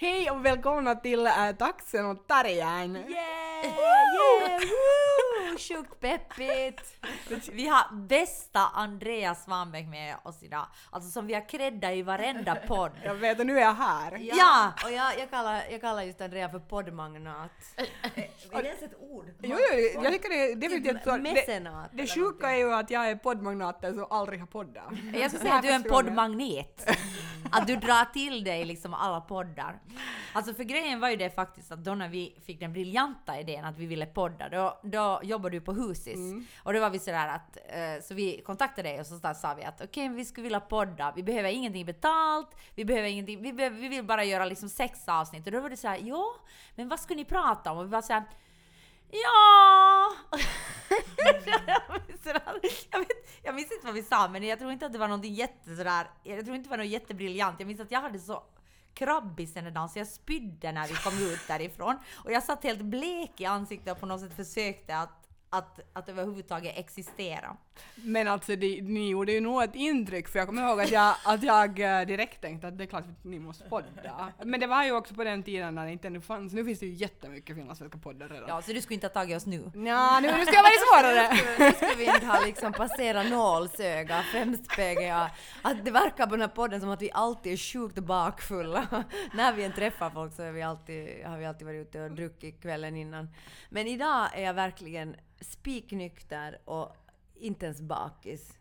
Hej och välkomna till äh, Taxen och Tarjan! Yeah! Yeah! Sjukt peppigt! Vi har bästa Andreas Svanbäck med oss idag. Alltså som vi har creddat i varenda podd. Jag vet och nu är jag här. Ja! Och jag, jag, kallar, jag kallar just Andrea för poddmagnat. är det ens ett ord? Jo, jo, jag tycker det är definitivt så. Det, Mecenat. det sjuka är ju att jag är poddmagnaten som aldrig har poddat. Jag skulle säga att du är en poddmagnet. Att du drar till dig liksom alla poddar. Alltså för grejen var ju det faktiskt att då när vi fick den briljanta idén att vi ville podda, då, då jobbade du på Husis. Och då var vi sådär att, eh, så vi kontaktade dig och så sa vi att okej, vi skulle vilja podda, vi behöver ingenting betalt, vi behöver ingenting, vi, behöver, vi vill bara göra liksom sex avsnitt. Och då var det såhär, ja, men vad skulle ni prata om? Och vi var såhär, Ja! jag, vet, jag minns inte vad vi sa, men jag tror inte att det var något jätte sådär, jag tror inte det var något jättebriljant. Jag minns att jag hade så krabbis den dagen så jag spydde när vi kom ut därifrån. Och jag satt helt blek i ansiktet och på något sätt försökte att, att, att överhuvudtaget existera. Men alltså det, ni gjorde ju nog ett intryck för jag kommer ihåg att jag, att jag eh, direkt tänkte att det är klart att ni måste podda. Men det var ju också på den tiden när det inte ännu fanns. Nu finns det ju jättemycket finlandssvenska poddar redan. Ja, så du skulle inte ha tagit oss nu? Ja, nu, nu ska jag vara svårare! Nu skulle vi inte ha liksom passerat nålsöga, främst PGA. Att det verkar på den här podden som att vi alltid är sjukt bakfulla. När vi än träffar folk så är vi alltid, har vi alltid varit ute och druckit kvällen innan. Men idag är jag verkligen spiknykter och inte ens bakis.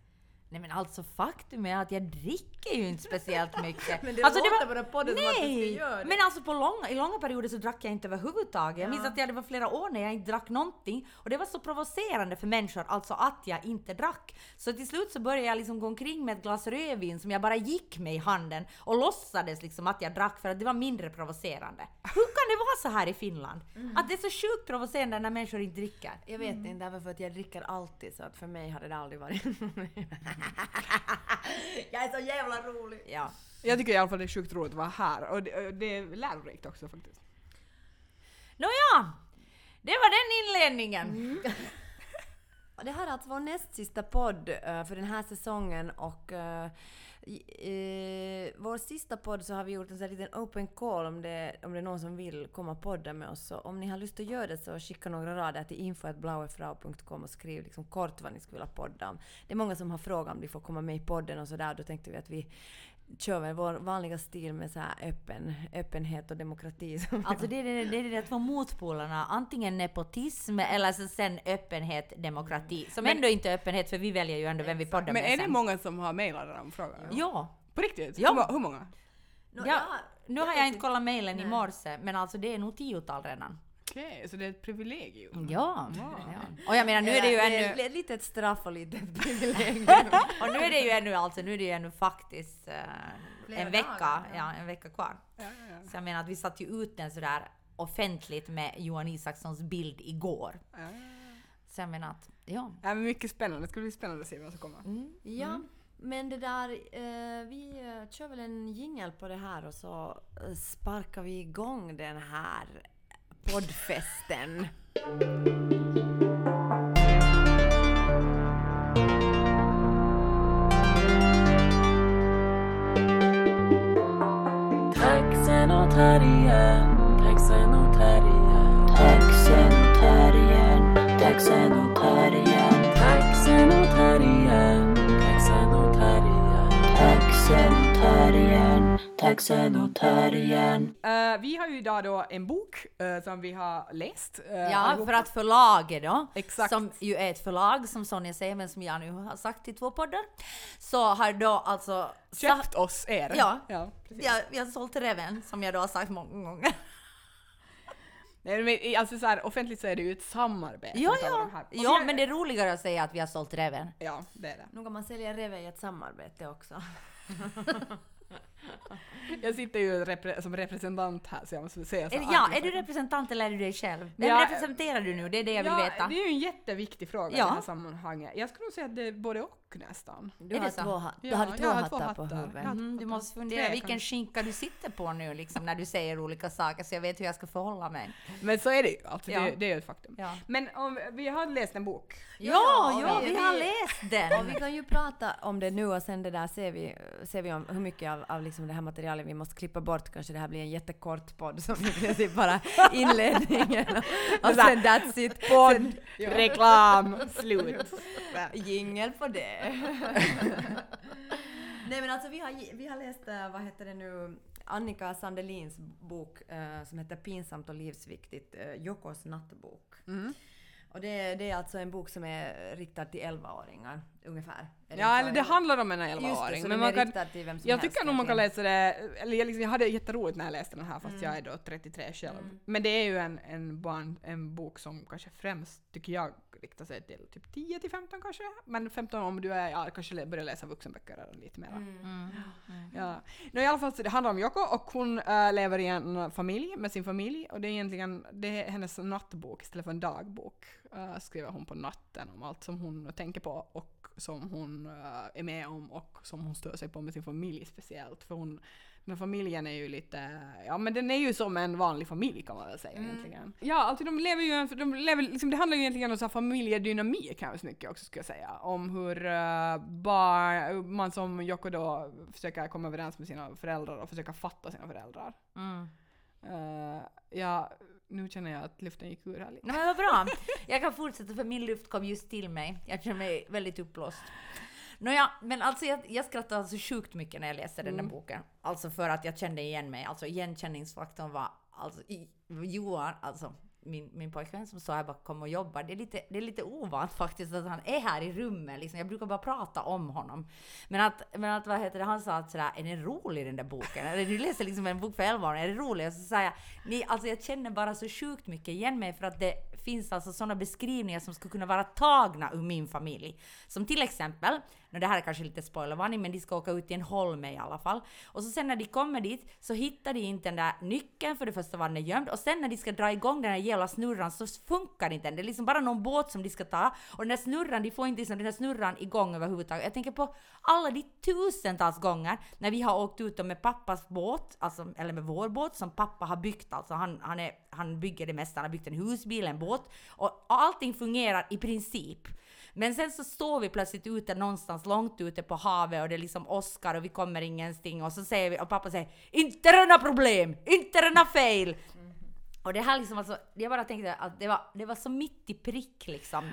Nej men alltså faktum är att jag dricker ju inte speciellt mycket. Men det alltså, låter på den podden som att du Nej! ska göra det. Men alltså på långa, i långa perioder så drack jag inte överhuvudtaget. Jag minns Ja. att jag, det var flera år när jag inte drack någonting. Och det var så provocerande för människor, alltså att jag inte drack. Så till slut så började jag liksom gå omkring med ett glas rödvin som jag bara gick med i handen och låtsades liksom att jag drack för att det var mindre provocerande. Hur kan det vara så här i Finland? Mm. Att det är så sjukt provocerande när människor inte dricker. Jag vet inte, därför för att jag dricker alltid så att för mig hade det aldrig varit... jag är så jävla rolig! Ja. Jag tycker i alla fall det är sjukt roligt att vara här och det, och det är lärorikt också faktiskt. Nåja, det var den inledningen. Och Det här är alltså vår näst sista podd eh, för den här säsongen och eh, i, eh, vår sista podd så har vi gjort en sån här liten open call om det, om det är någon som vill komma och podda med oss. Så om ni har lust att göra det så skicka några rader till info.blauefrau.com och skriv liksom kort vad ni skulle vilja podda om. Det är många som har frågat om de får komma med i podden och sådär. Då tänkte vi att vi kör väl vår vanliga stil med så här öppen, öppenhet och demokrati. Alltså det är, det, det är de där två motpolerna, antingen nepotism eller så sen öppenhet, demokrati. Som ändå inte är öppenhet för vi väljer ju ändå vem vi poddar Men med är det sen. många som har mejlat de frågorna? Ja. På riktigt? Ja. Hur, hur många? Ja. Nu har jag inte kollat mejlen i morse, men alltså det är nog tiotal redan. Okej, så det är ett privilegium? Ja. ja. Och jag menar nu är det ju ännu... Ett litet straff och lite ett privilegium. Och nu är det ju ännu alltså, nu är det ju ännu faktiskt Flera en vecka, dagar, ja. en vecka kvar. Ja, ja, Så jag menar att vi satte ju ut den sådär offentligt med Johan Isakssons bild igår. ja. ja. Så jag menar att, ja. Ja, men mycket spännande. Det ska bli spännande att se vad som kommer. Mm. Ja, men det där, eh, vi eh, kör väl en jingel på det här och så eh, sparkar vi igång den här poddfesten. Taxen och terriern, taxen och terriern. Taxen och terriern, taxen och terriern. Taxen och terriern, taxen och terriern. Taxen och terriern, taxen och terriern Eh, vi har ju idag då en bok eh, som vi har läst. eh, Ja, allihopa. för att förlaget då, Exakt. som ju är ett förlag som Sonja säger, men som jag nu har sagt i två poddar, så har då alltså... Köpt oss er. Ja. ja precis. Ja, vi har sålt Reven, som jag då har sagt många gånger. Nej, men, alltså så här, offentligt så är det ju ett samarbete. Ja, ja. ja, men det är roligare att säga att vi har sålt Reven. Ja, det är det. Nu kan man sälja reve i ett samarbete också. Jag sitter ju repre- som representant här så jag måste säga så. Är, ja, är du representant eller är du dig själv? Vem Ja, representerar du nu? Det är det jag vill ja, veta. Det är ju en jätteviktig fråga i Ja. det här sammanhanget. Jag skulle nog säga att det är både och. Nästan. Du Är har två, ha- du Ja, har två jag har hattar, två på huvudet. Mm, du Tre måste fundera kanske. vilken skinka du sitter på nu liksom, när du säger olika saker så jag vet hur jag ska förhålla mig. Men så är det ju, alltså, Ja. det, det är ett faktum. Ja, Men om, vi har läst en bok. ja, Ja, ja vi- vi har läst Och den! vi kan ju prata om det nu och sen det där ser vi, ser vi om hur mycket av, av liksom det här materialet vi måste klippa bort. Kanske det här blir en jättekort podd som princip bara inledningen och, och sen that's it. Podd, reklam, slut. Jingel på det. Nej men alltså vi har, vi har läst, eh, vad heter det nu, Annika Sandelins bok eh, som heter Pinsamt och livsviktigt, uh, Jokos nattbok. Mm. Och det, det är alltså en bok som är riktad till 11-åringar ungefär. Är Ja, eller det handlar om en Just det, 11-åring. så Men den man är kan, jag tycker nog man kan läsa det, eller jag, liksom, jag hade jätteroligt när jag läste den här fast jag är då 33 själv. Mm. Men det är ju en, en, barn, en bok som kanske främst, tycker jag, riktar sig till typ 10 till 15 kanske. Men 15 om du är, ja, kanske börjar läsa vuxenböcker eller lite mer. Mm. Mm. Ja. No, I alla fall så det handlar om Joko och hon äh, lever i en familj med sin familj och det är egentligen det är hennes nattbok istället för en dagbok. Äh, skriver hon på natten om allt som hon tänker på och som hon äh, är med om och som hon stör sig på med sin familj speciellt. För hon, den här familjen är ju lite, ja men den är ju som en vanlig familj kan man väl säga egentligen. Ja, alltså de lever ju, de lever, liksom, det handlar ju egentligen om så här familjedynamik ganska mycket också skulle jag säga. Om hur uh, barn, man som Jocko då försöker komma överens med sina föräldrar och försöka fatta sina föräldrar. Mm. Uh, ja, nu känner jag att luften gick ur här lite. Nej, men vad bra. Jag kan fortsätta för min luft kom just till mig. Jag känner mig väldigt uppblåst. Nåja, men alltså jag, jag skrattade alltså sjukt mycket när jag läste den där boken. Alltså för att jag kände igen mig. Alltså igenkänningsfaktorn var alltså i, Johan, alltså min, min pojkvän som står här bakom och jobbar. Det är, lite, det är lite ovant faktiskt att han är här i rummet. Liksom. Jag brukar bara prata om honom. Men att, men att vad heter det, han sa att sådär, är den rolig den där boken? Eller du läser liksom en bok för 11 är det rolig? Och så sa jag, nej alltså jag känner bara så sjukt mycket igen mig för att det finns alltså sådana beskrivningar som skulle kunna vara tagna ur min familj. Som till exempel, nu det här är kanske lite spoilervarning, men de ska åka ut till en holme i alla fall. Och så sen när de kommer dit så hittar de inte den där nyckeln, för det första var den gömd, och sen när de ska dra igång den här hela snurran så funkar inte den. Det är liksom bara någon båt som de ska ta, och den där snurran, de får inte liksom den där snurran igång överhuvudtaget. Jag tänker på alla de tusentals gånger när vi har åkt ut med pappas båt, alltså, eller med vår båt som pappa har byggt. Alltså han, han, är, han bygger det mesta, han har byggt en husbil, en båt, och allting fungerar i princip. Men sen så står vi plötsligt ute någonstans långt ute på havet och det är liksom åskar och vi kommer ingenting och så säger vi och pappa säger inte denna problem, inte denna fail. fel. Och det här liksom alltså, jag bara tänkte att det var, det var så mitt i prick liksom.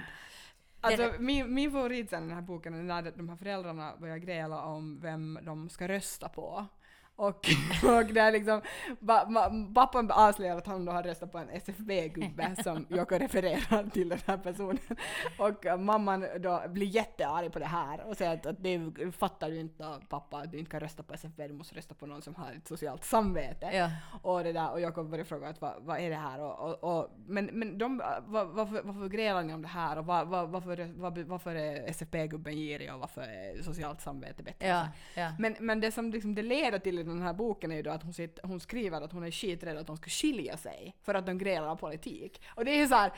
Alltså min, min, favorit sen i den här boken är när de här föräldrarna börjar gräla om vem de ska rösta på. Och, och det är liksom, pappan avslöjar att han då har röstat på en SFB-gubbe som Jocke refererar till den här personen. Och mamman då blir jättearg på det här och säger att, att det fattar du inte pappa, att du inte kan rösta på SFB, du måste rösta på någon som har ett socialt samvete. Ja. Och det där, och Jakob började fråga att vad, vad är det här? Och, och, och, men men de, var, varför, varför grälar ni om det här? Och var, var, varför, var, varför är SFP-gubben girig och varför är socialt samvete bättre? Ja, ja. Men, men det som liksom det leder till i den här boken är ju då att hon, sitter, hon skriver att hon är skiträdd att de ska skilja sig för att de grälar om politik. Och det är ju så här,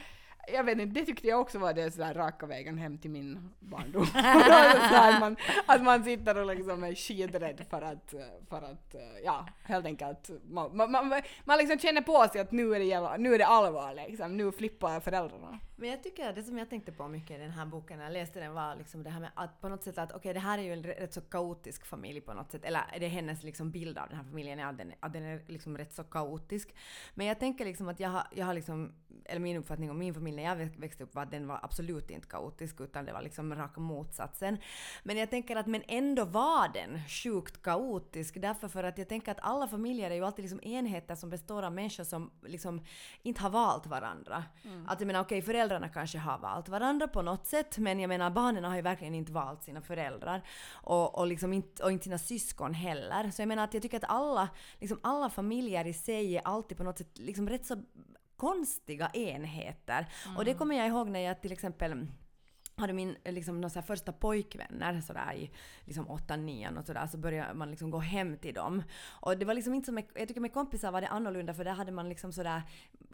jag vet inte, det tyckte jag också var det sådär raka vägen hem till min barndom. så här, att, man, att man sitter och liksom är skiträdd för att, för att ja, helt enkelt, man, man, man, man liksom känner på sig att nu är det, jävla, nu är det allvar liksom, nu flippar föräldrarna. Men jag tycker att det som jag tänkte på mycket i den här boken när jag läste den var liksom det här med att på något sätt att okej det här är ju en rätt så kaotisk familj på något sätt. Eller är det hennes liksom bild av den här familjen är att den, att den är liksom rätt så kaotisk. Men jag tänker liksom att jag har, jag har liksom, eller min uppfattning om min familj när jag väx- växte upp var att den var absolut inte kaotisk utan det var liksom raka motsatsen. Men jag tänker att men ändå var den sjukt kaotisk därför för att jag tänker att alla familjer är ju alltid liksom enheter som består av människor som liksom inte har valt varandra. Att jag menar okej föräldrarna kanske har valt varandra på något sätt men jag menar barnen har ju verkligen inte valt sina föräldrar och, och, liksom inte, och inte sina syskon heller. Så jag menar att jag tycker att alla, liksom alla familjer i sig är alltid på något sätt liksom rätt så konstiga enheter. Och det kommer jag ihåg när jag till exempel hade min eh, liksom, så här första pojkvänner sådär i liksom åttan, nian och sådär så började man liksom gå hem till dem. Och det var liksom inte som jag tycker med kompisar var det annorlunda för där hade man liksom sådär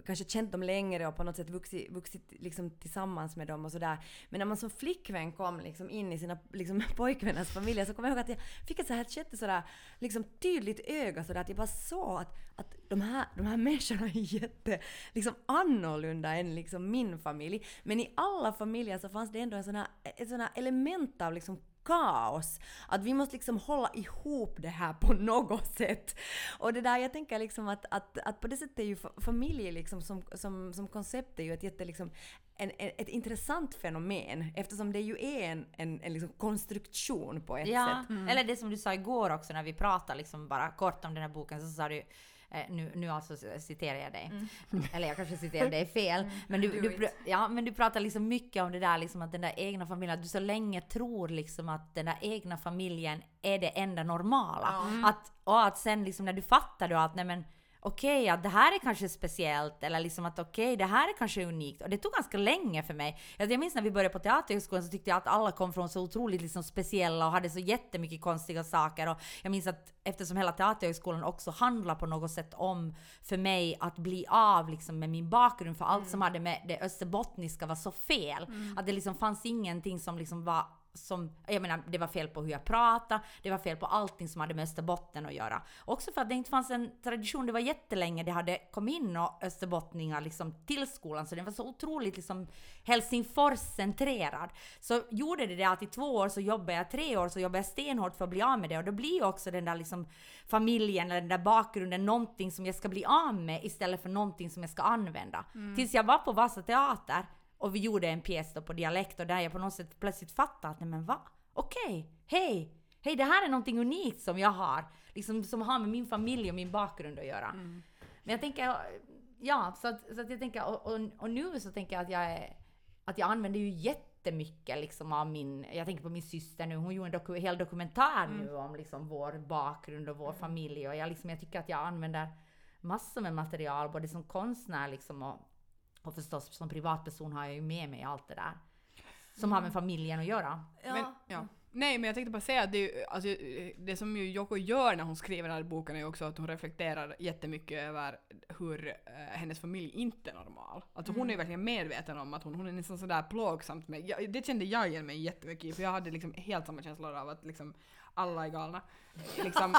kanske känt dem längre och på något sätt vuxit, vuxit liksom tillsammans med dem och sådär. Men när man som flickvän kom liksom in i sina liksom, pojkvänners familjer så kommer jag ihåg att jag fick ett så här jätte sådär, liksom tydligt öga sådär att jag bara såg att, att de, här, de här människorna är jätte liksom annorlunda än liksom min familj. Men i alla familjer så fanns det ändå en sån här, ett sån här element av liksom kaos. Att vi måste liksom hålla ihop det här på något sätt. Och det där, jag tänker liksom att, att, att på det sättet är ju fa- familj liksom som, som, som koncept är ju ett jätte liksom en, en, ett intressant fenomen eftersom det ju är en, en, en liksom konstruktion på ett Ja, sätt. eller det som du sa igår också när vi pratade liksom bara kort om den här boken så sa du nu, nu alltså citerar jag dig. Eller jag kanske citerar dig fel. Men, du, du, ja, men du pratar liksom mycket om det där liksom att den där egna familjen, att du så länge tror liksom att den där egna familjen är det enda normala. Att, och att sen liksom när du fattar då att nej men okej, att det här är kanske speciellt eller liksom att okej, det här är kanske unikt. Och det tog ganska länge för mig. Jag minns när vi började på Teaterhögskolan så tyckte jag att alla kom från så otroligt liksom speciella och hade så jättemycket konstiga saker. Och jag minns att eftersom hela Teaterhögskolan också handlar på något sätt om för mig att bli av liksom med min bakgrund för allt som hade med det österbottniska var så fel. Att det liksom fanns ingenting som liksom var som, jag menar, det var fel på hur jag pratade, det var fel på allting som hade med Österbotten att göra. Också för att det inte fanns en tradition, det var jättelänge det hade kommit in och österbottningar liksom till skolan, så den var så otroligt liksom Helsingfors-centrerad. Så gjorde det det att i två år så jobbade jag, tre år så jobbade jag stenhårt för att bli av med det och då blir ju också den där liksom familjen eller den där bakgrunden någonting som jag ska bli av med istället för någonting som jag ska använda. Tills jag var på Vasa Teater och vi gjorde en pjäs då på dialekt och där jag på något sätt plötsligt fattade att nej men va? Okej, hej! Hej, det här är någonting unikt som jag har. Liksom som har med min familj och min bakgrund att göra. Men jag tänker, ja, så att, så att jag tänker, och, och, och nu så tänker jag att jag är, att jag använder ju jättemycket liksom av min, jag tänker på min syster nu, hon gjorde en doku, hel dokumentär nu om liksom vår bakgrund och vår familj och jag liksom, jag tycker att jag använder massor med material, både som konstnär liksom och, och förstås som privatperson har jag ju med mig allt det där. Som har med familjen att göra. Men, ja. Nej, men jag tänkte bara säga att det, alltså, det som ju Yoko gör när hon skriver den här boken är också att hon reflekterar jättemycket över hur eh, hennes familj inte är normal. Alltså hon är ju verkligen medveten om att hon, hon är nästan sådär plågsamt med, jag, det kände jag igen mig jättemycket i för jag hade liksom helt samma känslor av att liksom alla är galna. Liksom,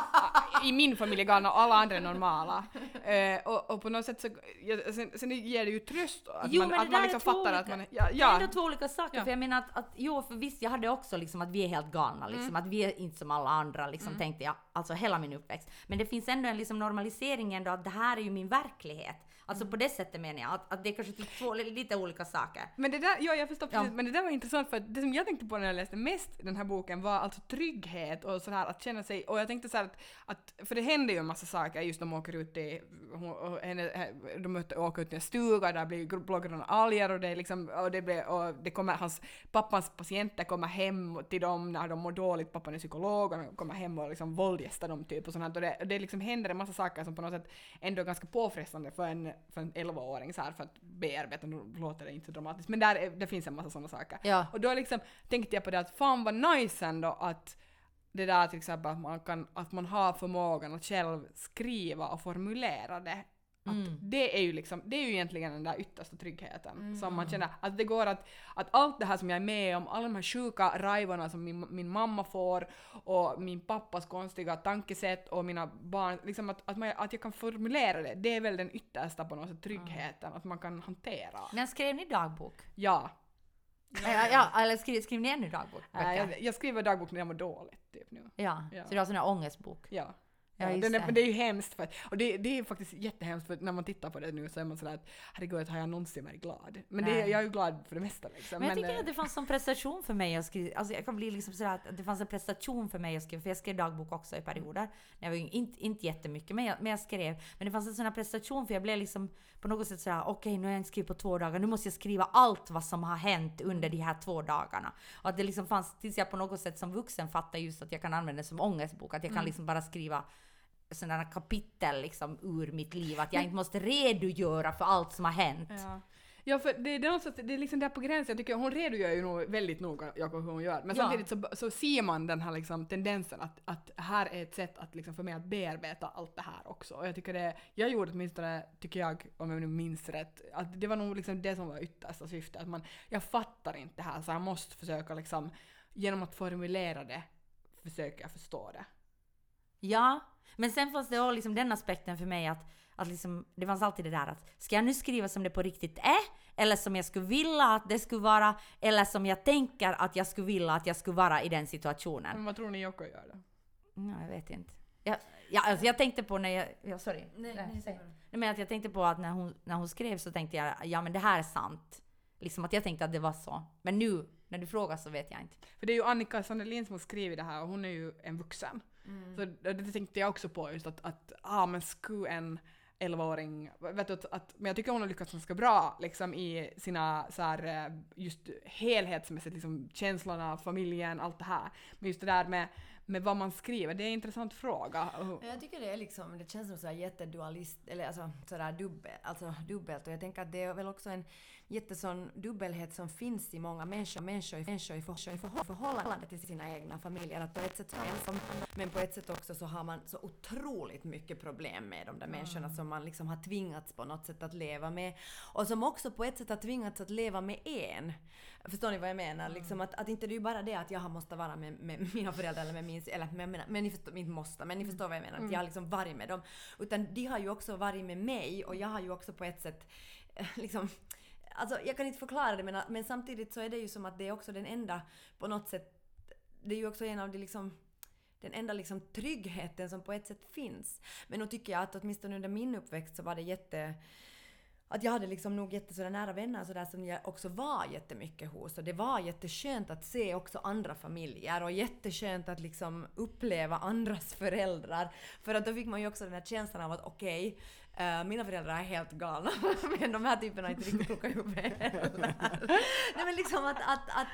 I min familj är galna och alla andra är normala. Eh, och, och på något sätt så, ja, sen, sen ger det ju tröst att Jo, man, att man liksom fattar att olika- man är, ja, Det är ja, ändå två olika saker. Ja. För jag menar att, att jo, för visst, jag hade också liksom att vi är helt galna, liksom, att vi är inte som alla andra, liksom, tänkte jag, alltså hela min uppväxt. Men det finns ändå en liksom normalisering ändå att det här är ju min verklighet. Alltså på det sättet menar jag, att, att det är kanske typ två lite olika saker. Men det där, ja jag förstår precis, Ja. men det där var intressant för det som jag tänkte på när jag läste mest den här boken var alltså trygghet och sådär att känna sig, och jag tänkte så här att, att för det händer ju en massa saker just när de åker ut i, hon, henne, de möter, åker ut i en stuga där blir blågröna alger och det liksom, och det blir, och det kommer, hans, pappans patienter kommer hem till dem när de mår dåligt, pappan är psykolog och de kommer hem och liksom våldgästar dem typ och sånt och det, och det liksom händer en massa saker som på något sätt ändå är ganska påfrestande för en, för en 11-åring så här för att bearbeta, nu låter det inte så dramatiskt, men där, är- det finns en massa sådana saker. Ja. Och då liksom tänkte jag på det att fan vad nice ändå att det där till exempel att man, kan, att man har förmågan att själv skriva och formulera det. Mm. det är ju liksom, det är ju egentligen den där yttersta tryggheten som man känner att det går att, att allt det här som jag är med om, alla de här sjuka rajvorna som min, min mamma får och min pappas konstiga tankesätt och mina barn, liksom att, att, man, att jag kan formulera det, det är väl den yttersta på något sätt tryggheten, att man kan hantera. Men skrev ni dagbok? Ja. Ja, ja eller skrev, skrev ni ännu dagbok? Äh, jag, jag skriver dagbok när jag mår dåligt typ nu. Ja. Ja. så du har sån här ångestbok? Ja. Ja, Ja, just den är, det. men det är ju hemskt för att, och det, det är faktiskt jättehemskt för när man tittar på det nu så är man sådär att herregud har jag någonsin varit glad? Men det, jag är ju glad för det mesta liksom. Men jag tycker eh, att det fanns en prestation för mig att skriva, alltså jag kan bli liksom sådär att det fanns en prestation för mig att skriva, för jag skrev dagbok också i perioder. När jag var inte, inte jättemycket, men jag, men jag skrev. Men det fanns en sån här prestation för jag blev liksom på något sätt sådär, okej nu har jag inte skrivit på två dagar, nu måste jag skriva allt vad som har hänt under de här två dagarna. Och att det liksom fanns, tills jag på något sätt som vuxen fattade just att jag kan använda det som ångestbok, att jag kan liksom bara skriva sådana kapitel liksom ur mitt liv, att jag inte måste redogöra för allt som har hänt. Ja. Ja, för det, det är någonstans, det är liksom där på gränsen, jag tycker hon redogör ju nog väldigt noga Jakob hur hon gör, men Ja. samtidigt så, så ser man den här liksom tendensen att, att här är ett sätt att liksom för mig att bearbeta allt det här också. Och jag tycker det, jag gjorde åtminstone, tycker jag, om jag nu minns rätt, att det var nog liksom det som var yttersta syftet, att man, jag fattar inte det här så jag måste försöka liksom, genom att formulera det, försöka förstå det. Ja, men sen fanns det liksom den aspekten för mig att, att liksom, det fanns alltid det där att ska jag nu skriva som det på riktigt är? Eller som jag skulle vilja att det skulle vara? Eller som jag tänker att jag skulle vilja att jag skulle vara i den situationen? Men vad tror ni Jocko gör då? Ja, jag vet inte. Jag, ja, alltså jag tänkte på när jag... Ja, sorry. Nej, Nej. Nej, men att jag tänkte på att när hon, när hon skrev så tänkte jag ja men det här är sant. Liksom att jag tänkte att det var så. Men nu när du frågar så vet jag inte. För det är ju Annika Sandelin som har skrivit det här och hon är ju en vuxen. Mm. Så det, tänkte jag också på just att, att ah, men skulle en 11-åring, vet du, att, att, men jag tycker hon har lyckats ganska bra liksom i sina så här, eh, just helhetsmässigt, liksom känslorna, familjen, allt det här. Men just det där med, med vad man skriver, det är en intressant fråga. Jag tycker det är liksom, det känns som sådär jättedualist, eller alltså sådär dubbel, alltså dubbelt. Och jag tänker att det är väl också en jättesån dubbelhet som finns i många människor, människor, människor i, för, i förhå- förhållande till sina egna familjer. Att på ett sätt är ensam, men på ett sätt också så har man så otroligt mycket problem med de där människorna som man liksom har tvingats på något sätt att leva med. Och som också på ett sätt har tvingats att leva med en. Förstår ni vad jag menar? Liksom att, att inte det är bara det att jag måste vara med, med mina föräldrar eller med min eller men, men, men ni förstår, inte måste, men ni förstår vad jag menar. Att jag har liksom varit med dem. Utan de har ju också varit med mig och jag har ju också på ett sätt eh, liksom Alltså jag kan inte förklara det men, men samtidigt så är det ju som att det är också den enda på något sätt det är ju också en av de liksom den enda liksom tryggheten som på ett sätt finns. Men nu tycker jag att åtminstone under min uppväxt så var det jätte att jag hade liksom nog jättesådär nära vänner sådär som jag också var jättemycket hos. Och det var jätteskönt att se också andra familjer och jätteskönt att liksom uppleva andras föräldrar. För att då fick man ju också den här känslan av att okej, eh, mina föräldrar är helt galna men de här typerna är inte riktigt kloka i huvudet heller. Nej men liksom att, att, att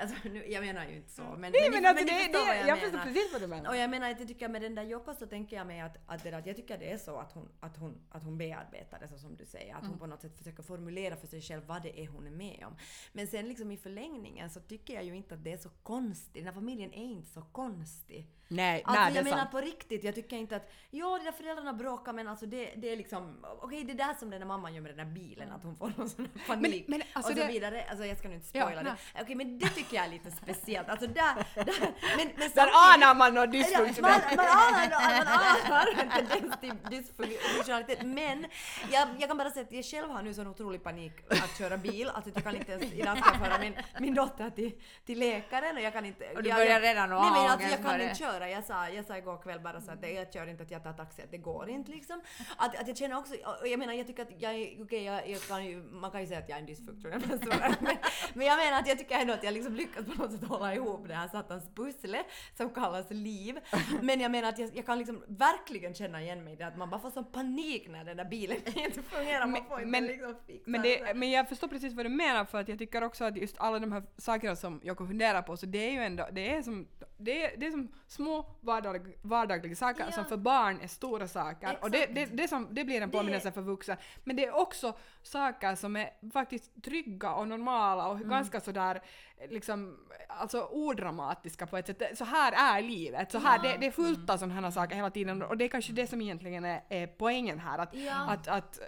alltså, nu, jag menar ju inte så men, Nej men, men alltså ni det, förstår vad det, jag, jag menar. precis vad du menar. Och jag menar att jag tycker med den där Jocko så tänker jag mig att, att, det, att jag tycker det är så att hon, att hon, att hon bearbetar det så som du säger. Att Mm. hon på något sätt försöker formulera för sig själv vad det är hon är med om. Men sen liksom i förlängningen så tycker jag ju inte att det är så konstigt. Den här familjen är inte så konstig. Nej, Alltså nej det jag är menar sant. på riktigt, jag tycker inte att ja, de där föräldrarna bråkar men alltså det, det är liksom okej det är där som den där mamman gör med den där bilen att hon får någon sån här panik men alltså och så det- vidare. Alltså jag ska nu inte Ja, spoila det. nej. Okej men det tycker jag är lite speciellt. Alltså där, där men, men Där anar man något man, dysfunktionellt. man anar, man anar en tendens till dysfunktionalitet. Men jag, jag kan bara säga att jag själv har nu sån otrolig panik att köra bil. Alltså jag kan inte ens, idag ska jag föra min, min dotter till, till läkaren och jag kan inte... Och du börjar jag, redan att Nej men alltså jag kan det. inte köra. Jag sa, jag sa igår kväll bara så att det, jag kör inte att jag tar taxi, att det går inte liksom. Att, att jag känner också, och jag menar jag tycker att jag är, okej jag, jag kan ju, man kan ju säga att jag är en dysfunktionell men, men jag menar att jag tycker ändå att jag liksom lyckas på något sätt hålla ihop det här satans pussle som kallas liv. Men jag menar att jag, jag kan liksom verkligen känna igen mig i det att man bara får sån panik när den där bilen inte fungerar. Man får inte men- liksom fixa Men, det, men jag förstår precis vad du menar för att jag tycker också att just alla de här sakerna som jag kan fundera på så det är ju ändå, det är som, det är, det är som små vardag, vardagliga saker Ja. som för barn är stora saker och det, Exakt. det, det, som, det blir en påminnelse för vuxna. Men det är också saker som är faktiskt trygga och normala och ganska sådär liksom, alltså odramatiska på ett sätt. Så här är livet, så här, det, det är fullt av sådana här saker hela tiden och det är kanske det som egentligen är, är poängen här. Att, Ja. att, att,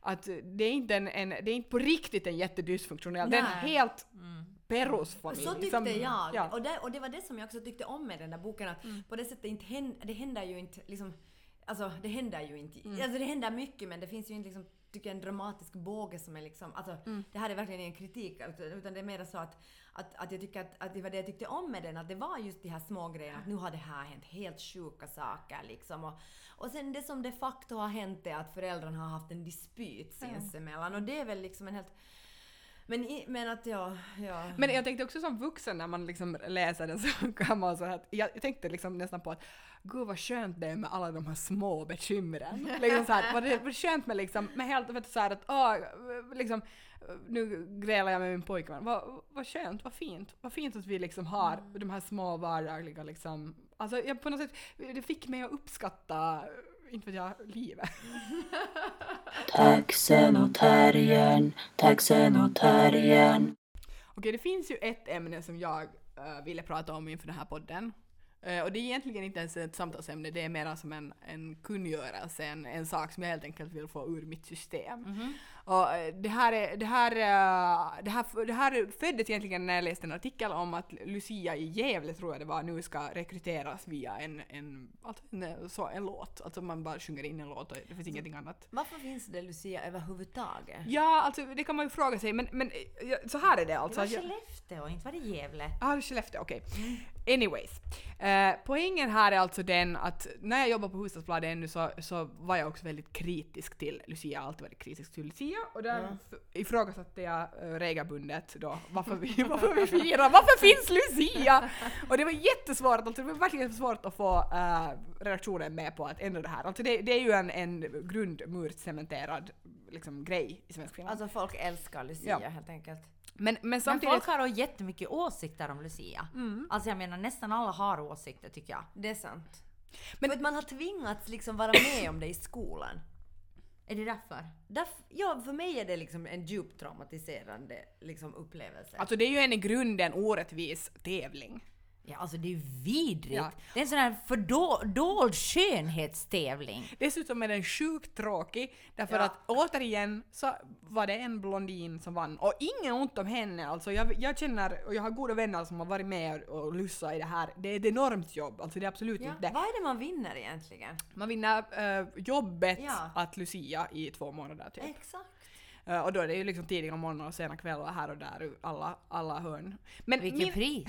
att det är inte en, en, det är inte på riktigt en jättedysfunktionell, det är en Nej. Helt perosfamilj. Så tyckte som- jag. Ja. Och, det, och det var det som jag också tyckte om med den där boken. Att på det sättet inte händer, det händer ju inte liksom... Alltså det händer ju inte. Alltså det händer mycket men det finns ju inte liksom tycker jag, en dramatisk båge som är liksom, alltså det här är verkligen ingen kritik utan utan det är mer så att, att, att jag tycker att, att det var det jag tyckte om med den, att det var just de här små grejerna, att nu har det här hänt helt sjuka saker liksom. Och, och sen det som de facto har hänt är att föräldrarna har haft en dispyt sinsemellan och det är väl liksom en helt men, i, men att ja, ja. Men jag tänkte också som vuxen när man liksom läser den så kan man så att jag tänkte liksom nästan på att gud vad skönt det är med alla de här små bekymren. liksom så här, vad det vad skönt med liksom, med helt vet du, så här att åh, liksom nu grälar jag med min pojkvän. Vad, vad skönt, vad fint. Vad fint att vi liksom har de här små vardagliga liksom. Alltså jag, på något sätt, det fick mig att uppskatta, inte vet jag, livet. Taxen och terriern, taxen och terriern. Okej, det finns ju ett ämne som jag eh, ville prata om inför den här podden. Eh, och det är egentligen inte ens ett samtalsämne, det är mer som en, en kungörelse, en, en sak som jag helt enkelt vill få ur mitt system. Och eh, det här, är, det, här, eh, det, här, det här föddes egentligen när jag läste en artikel om att Lucia i Gävle, tror jag det var, nu ska rekryteras via en, en, alltså en, så, en låt. Alltså man bara sjunger in en låt och det finns ingenting annat. Varför finns det Lucia överhuvudtaget? Ja, alltså det kan man ju fråga sig, men, men eh, så här är det Det alltså. var Jag- Skellefteå, inte var det Gävle. Ja, Skellefteå, okej. Anyways. Eh, poängen här är alltså den att när jag jobbade på Hufvudstadsbladet ännu så, så var jag också väldigt kritisk till Lucia, jag har alltid varit kritisk till Lucia och där f- ifrågasatte jag äh, regelbundet då varför vi, varför vi firar, varför finns Lucia? Och det var jättesvårt, alltså det var verkligen svårt att få äh, redaktionen med på att ändra det här. Alltså det, det är ju en, en grundmurt cementerad liksom, grej i svensk film. Alltså folk älskar Lucia Ja. helt enkelt. men, men Men samtidigt... folk har då jättemycket åsikter om Lucia. Alltså jag menar nästan alla har åsikter tycker jag. Det är sant. Men- Men man har tvingats liksom vara med om det i skolan. Är det därför? Därf- ja, för mig är det liksom en djupt traumatiserande liksom, upplevelse. Alltså det är ju en i grunden orättvis tävling. Ja alltså det är ju vidrigt. Ja. Det är en sån här fördold skönhetstävling. Dessutom är den sjukt tråkig därför Ja. att återigen så var det en blondin som vann och ingen ont om henne alltså. Jag, jag känner och jag har goda vänner som har varit med och, och lussat i det här. Det är ett enormt jobb, alltså det är absolut ja. inte. Vad är det man vinner egentligen? Man vinner eh, jobbet att Lucia i två månader typ. Exakt. Eh, och då är det ju liksom tidiga morgnar och sena kvällar här och där ur alla, alla hörn. Men Vilket min- pris!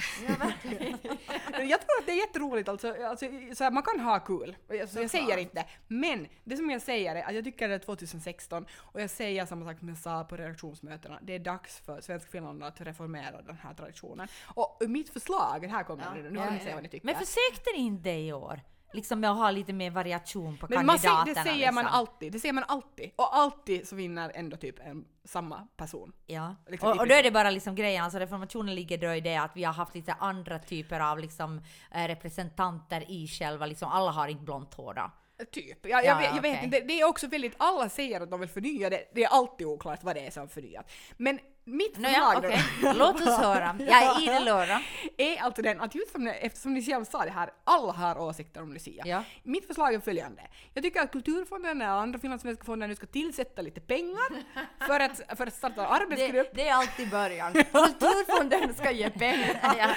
Jag tror att det är jätteroligt alltså, alltså så här, man kan ha kul. Och Jag, säger inte. Men det som jag säger är att jag tycker det är 2016 och jag säger samma sak som jag sa på redaktionsmötena. Det är dags för Svensk Finland att reformera den här traditionen. Och mitt förslag, här kommer Ja. nu, nu får ni se vad ni tycker. Men försökte ni inte i år? Liksom med att ha lite mer variation på Men man kandidaterna. det säger man liksom. alltid, det säger man alltid. Och alltid så vinner ändå typ en, samma person. Ja. Liksom och, och då är det bara liksom grejen, alltså reformationen ligger då i det att vi har haft lite andra typer av liksom eh, representanter i själva, liksom alla har inte blont hår då. Typ. Jag, jag, Ja, vet, jag vet okej. inte, det är också väldigt, alla säger att de vill förnya det, det är alltid oklart vad det är som förnyat. Men mitt förslag okej. då, Låt oss höra. Jag är idel öra. är alltså den att just som, eftersom ni själv sa det här, alla har åsikter om Lucia. Ja. Mitt förslag är följande. Jag tycker att Kulturfonden och andra finlandssvenska fonder nu ska tillsätta lite pengar för att, för att starta en arbetsgrupp. Det, det är alltid början. Kulturfonden ska ge pengar. Ja.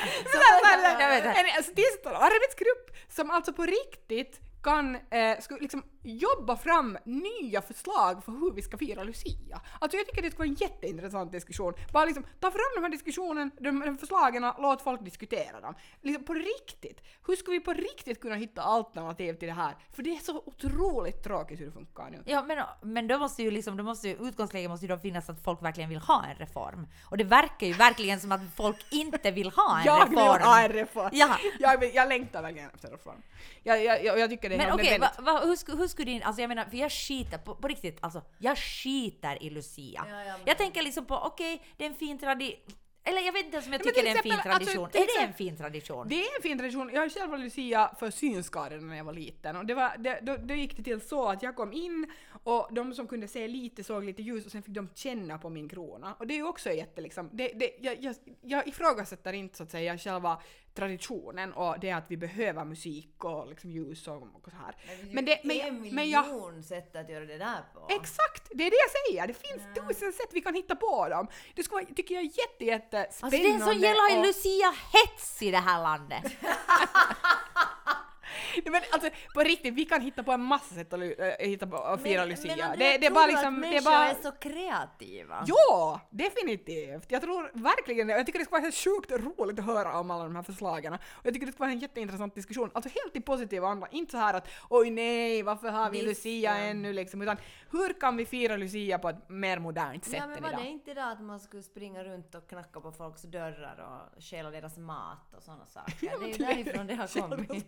Inte. En alltså, tillsätta en arbetsgrupp som alltså på riktigt kan eh, skulle liksom jobba fram nya förslag för hur vi ska fira Lucia. Alltså jag tycker det skulle vara en jätteintressant diskussion. Bara liksom ta fram de här diskussionen, de här förslagen, låt folk diskutera dem. Liksom på riktigt. Hur ska vi på riktigt kunna hitta alternativ till det här? För det är så otroligt tråkigt hur det funkar nu. Ja men, men då måste ju liksom, då måste ju, utgångsläget måste ju då finnas att folk verkligen vill ha en reform. Och det verkar ju verkligen som att folk inte vill ha en Jag reform. vill ha en reform! Ja. Jag, jag längtar verkligen efter reform. Jag, jag, jag, jag tycker det Men är okej, va, va, hur, hur skulle din, alltså jag menar, för jag skiter på, på riktigt, alltså jag skiter i Lucia. Ja, ja, men- jag tänker liksom på, okej, det är en fin tradition, eller jag vet inte ens om jag tycker det är en fin alltså, tradition. till är det en fin tradition? Det är en fin tradition. Jag har själv varit Lucia för synskadade när jag var liten och det var, det, då, då gick det till så att jag kom in och de som kunde se lite såg lite ljus och sen fick de känna på min krona. Och det är ju också jätte liksom, det, det, jag, jag, jag ifrågasätter inte så att säga själva traditionen och det att vi behöver musik och liksom ljus och, och så här. Men det, men, en jag- men jag, miljon sätt att göra det där på. Exakt! Det är det jag säger! Det finns tusen sätt vi kan hitta på dem. Det skulle vara, tycker jag, jätte, jätte Alltså det är en sån jävla och- Lucia-hets i det här landet. Men alltså på riktigt, vi kan hitta på en massa sätt att, äh, hitta på, att fira Men- Lucia. men det, det är bara att liksom... Det är bara... är så kreativa. Ja, definitivt! Jag tror verkligen det. Jag tycker det skulle vara helt sjukt roligt att höra om alla de här förslagen. Och jag tycker det skulle vara en jätteintressant diskussion. Alltså helt i positiva andra. Inte så här att oj nej, varför har vi Visst, Lucia ja. ännu liksom. Utan hur kan vi fira Lucia på ett mer modernt sätt Ja, men än var idag? det inte det att man skulle springa runt och knacka på folks dörrar och stjäla deras mat och sådana saker? det är ju men därifrån det har kommit.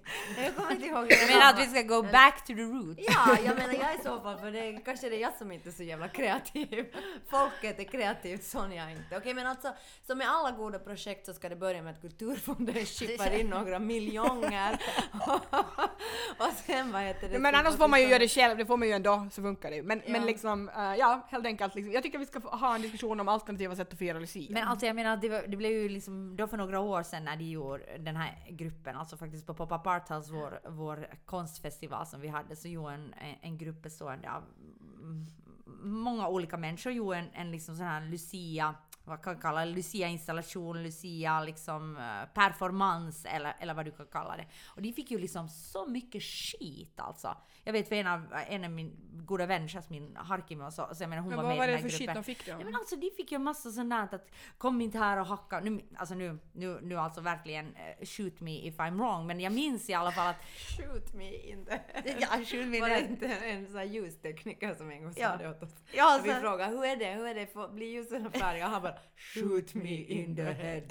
Jag kommer inte ihåg Jag menar att vi ska go back to the roots. Ja, jag menar jag i så fall, för det är, kanske det är jag som inte är så jävla kreativ. Folket är kreativt, Sonja inte. Okej, men alltså, som med alla goda projekt så ska det börja med att Kulturfonden chippar in några miljoner. och sen vad heter det? Men annars får man ju göra det själv, det får man ju ändå, så funkar det ju. Men, men liksom, eh, ja, helt enkelt. Liksom, jag tycker vi ska ha en diskussion om alternativa sätt att fira Lucia. Men alltså jag menar, det, var, det blev ju liksom då för några år sedan när de gjorde den här gruppen, alltså faktiskt på Pop Up Art House, vår, vår konstfestival som vi hade, så gjorde en, en grupp bestående av många olika människor gjorde en, en liksom sån här Lucia, vad kan kalla det, Lucia-installation, Lucia liksom eh, performance eller, eller vad du kan kalla det. Och de fick ju liksom så mycket skit alltså. Jag vet för en av, en av min goda vänner, Jasmin Harkimo, så, så jag menar hon men var vad med var i det den här för shit gruppen. de fick då? Ja, men alltså de fick ju massa sånt där att kom inte här och hacka. Nu, alltså nu, nu, nu alltså verkligen uh, shoot me if I'm wrong, men jag minns i alla fall att... Shoot me in the head. ja, shoot me Var det inte en sån här ljustekniker som en gång sa Ja. det åt oss? Ja, Och vi så, frågade hur är det, hur är det, Får- blir ljusen färdiga? Han bara shoot me in the head.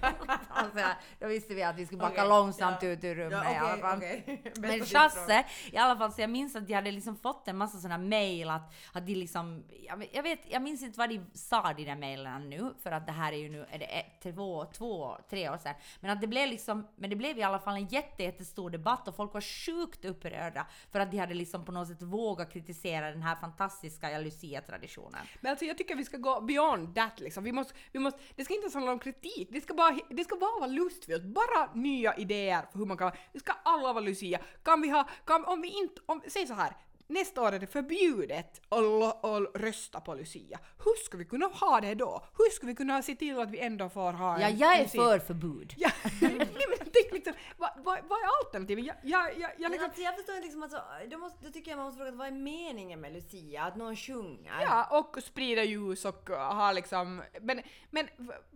alltså, då visste vi att vi skulle backa Okej, långsamt ja. ut ur rummet Ja, i alla fall. Bästa Men Chasse, i alla fall, så jag minns att de hade liksom fått en massa såna mail att, att de liksom, jag vet, jag vet, jag minns inte vad de sa de där mailen nu, för att det här är ju nu, är det ett, två, två, tre år sedan. Men att det blev liksom, men det blev i alla fall en jätte, jättestor debatt och folk var sjukt upprörda för att de hade liksom på något sätt vågat kritisera den här fantastiska Lucia-traditionen. Men alltså jag tycker vi ska gå beyond that liksom. Vi måste, vi måste, det ska inte ens handla om kritik, det ska bara, det ska bara vara lustfyllt. Bara nya idéer för hur man kan, det ska alla vara Lucia. Kan vi ha, kan, om vi inte, om, säg så här. Nästa år är det förbjudet att, rösta på Lucia. Hur ska vi kunna ha det då? Hur ska vi kunna se till att vi ändå får ha en Ja, jag är Lucia? för förbud. Ja, nej, men tänk liksom, vad, vad, vad är alternativet? Jag, jag, jag, jag Men liksom, alltså, jag förstår inte liksom alltså, då, måste, då tycker jag man måste fråga vad är meningen med Lucia? Att någon sjunger? Ja, och sprida ljus och uh, ha liksom... Men, men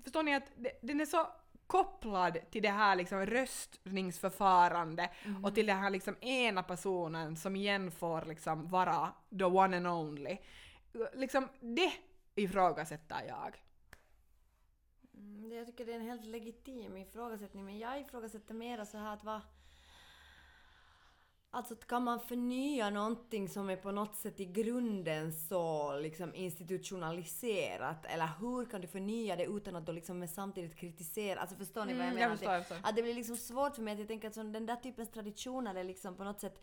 förstår ni att det- den är så kopplad till det här liksom röstningsförfarande och till den här liksom ena personen som igen får liksom vara the one and only. Liksom det ifrågasätter jag. Mm, Jag tycker det är en helt legitim ifrågasättning, men jag ifrågasätter mera så här att vad... Alltså kan man förnya någonting som är på något sätt i grunden så liksom institutionaliserat? Eller hur kan du förnya det utan att då liksom samtidigt kritisera? Alltså förstår ni vad jag Mm, menar? jag förstår, jag förstår. Att det blir liksom svårt för mig att jag tänker att den där typens traditioner är liksom på något sätt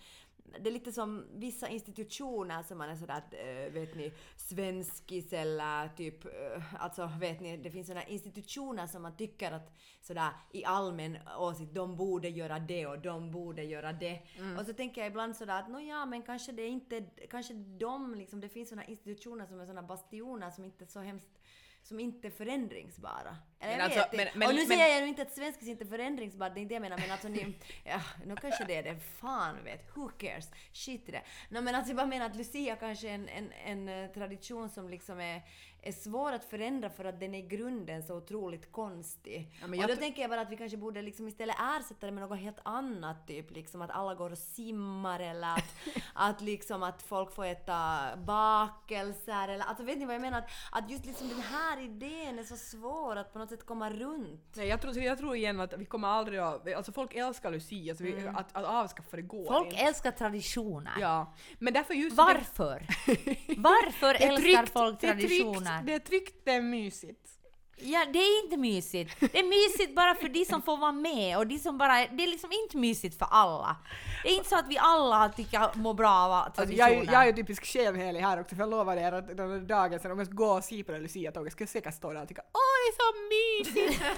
det är lite som vissa institutioner som man är sådär att, äh, vet ni, svenskis eller typ, äh, alltså vet ni, det finns sådana institutioner som man tycker att sådär i allmän åsikt, de borde göra det och de borde göra det. Och så tänker jag ibland sådär att nåja, men kanske det är inte, kanske de liksom, det finns sådana institutioner som är sådana bastioner som inte är så hemskt som inte är förändringsbara. Eller Men jag alltså, vet men- men- och nu men- säger jag ju inte att svenskis inte är förändringsbart, det är inte det jag menar, men alltså ni, ja, nu kanske det är det, fan vet, who cares, shit i det. No, men alltså jag bara menar att Lucia kanske är en, en, en eh, tradition som liksom är, är svår att förändra för att den är i grunden så otroligt konstig. Ja, och då tänker jag bara att vi kanske borde liksom istället ersätta det med något helt annat, typ liksom att alla går och simmar eller att, att liksom att folk får äta bakelser eller alltså vet ni vad jag menar? Att, att just liksom den här idén är så svår att på något sätt komma runt. Nej, jag, tror, jag tror igen att vi kommer aldrig att... Alltså folk älskar Lucia, så vi, att, att avskaffa det går Folk inte. älskar traditioner. Ja, men därför just... Varför? Varför Det älskar tryggt, folk det traditioner? Det är tryggt, det är mysigt. Ja, det är inte mysigt. Det är mysigt bara för de som får vara med och de som bara... Det är liksom inte mysigt för alla. Det är inte så att vi alla tycker mår bra av Alltså, traditioner. jag, är- jag är ju typisk skenhelig här också, för jag lovade er att den dagen sen om jag ska gå och se på det Lucia-tåget ska jag säkert stå där och tycka åh är så mysigt!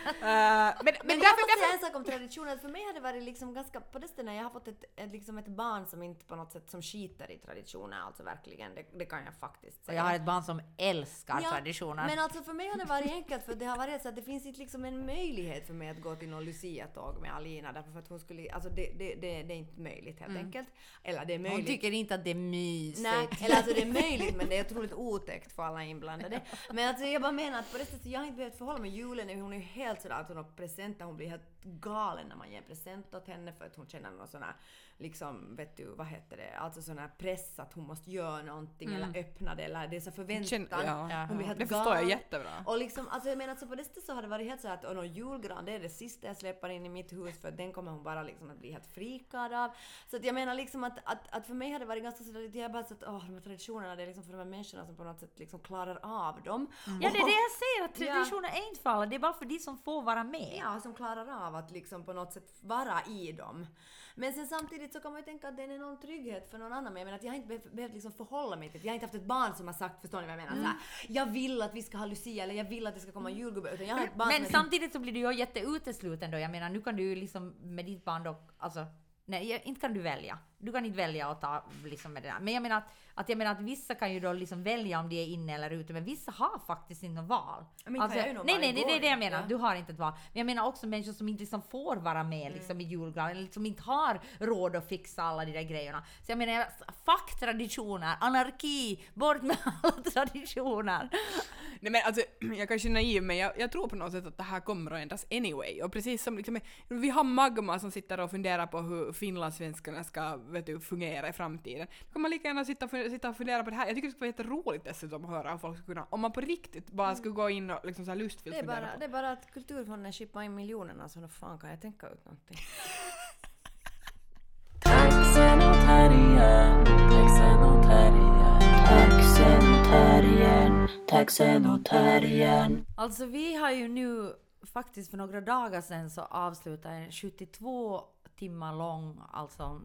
Eh, men, men, Men jag därför, måste säga en sak om traditioner. För mig har det varit liksom ganska... På det stället jag har fått ett, ett, liksom ett barn som inte på något sätt som skiter i traditioner, alltså verkligen, det, det kan jag faktiskt Och säga. jag har ett barn som älskar Ja, traditioner. Men alltså för mig har det varit enkelt för det har varit så att det finns inte liksom en möjlighet för mig att gå till någon Lucia-tåg med Alina därför att hon skulle... Alltså det, det, det, det är inte möjligt helt enkelt. Eller det är möjligt. Hon tycker inte att det är mysigt. Nej, eller alltså det är möjligt men det är otroligt otäckt för alla inblandade. Men alltså jag bara menar att på det sättet, jag har inte behövt förhålla mig julen, hon är ju helt sådär att hon har presenter, hon blir helt galen när man ger present åt henne för att hon känner någon sån här liksom, vet du, vad heter det, alltså sån här press att hon måste göra någonting Mm. eller öppna det eller det är så förväntan. Känn- ja, Ja. Hon blir helt det förstår jag jättebra. Och liksom, alltså jag menar, så på det sättet så har det varit helt så att och någon julgran, det är det sista jag släpper in i mitt hus för att den kommer hon bara liksom att bli helt frikad av. Så att jag menar liksom att, att, att för mig har det varit ganska sådär, jag har bara sett åh de här traditionerna, det är liksom för de här människorna som på något sätt liksom klarar av dem. Ja, det är det jag säger, att Ja. traditioner är inte för alla, det är bara för de som får vara med. Ja, som klarar av att liksom på något sätt vara i dem. Men sen samtidigt så kan man ju tänka att det är en enorm trygghet för någon annan. Men jag menar att jag har inte behövt, behövt liksom förhålla mig till det. Jag har inte haft ett barn som har sagt, förstår ni vad jag menar? Så här, jag vill att vi ska ha Lucia eller jag vill att det ska komma julgubbe. Utan jag har ett barn Men samtidigt så blir du ju jätteutesluten då. Jag menar, nu kan du ju liksom med ditt barn då, alltså, nej, inte kan du välja. Du kan inte välja att ta liksom med det där. Men jag menar att, att, jag menar att vissa kan ju då liksom välja om de är inne eller ute, men vissa har faktiskt inte något val. Men nog nej, vara nej, det är det jag menar. ja. Du har inte ett val. Men jag menar också människor som inte liksom får vara med liksom i julgranen, eller som inte har råd att fixa alla de där grejerna. Så jag menar, fuck traditioner, anarki, bort med alla traditioner. Nej men alltså, jag kanske är naiv men jag, jag tror på något sätt att det här kommer att ändras anyway. Och precis som liksom, vi har Magma som sitter och funderar på hur finlandssvenskarna ska vet du, fungera i framtiden. Då kan man lika gärna sitta och, fun- sitta och fundera på det här. Jag tycker det skulle vara jätteroligt dessutom att höra hur folk skulle kunna, om man på riktigt bara skulle gå in och liksom så här lustfyllt det är, fundera bara, på. det är bara att Kulturfonden chippar in miljonerna så då fan kan jag tänka ut någonting. Alltså vi har ju nu faktiskt för några dagar sedan så avslutade en 72 timmar lång alltså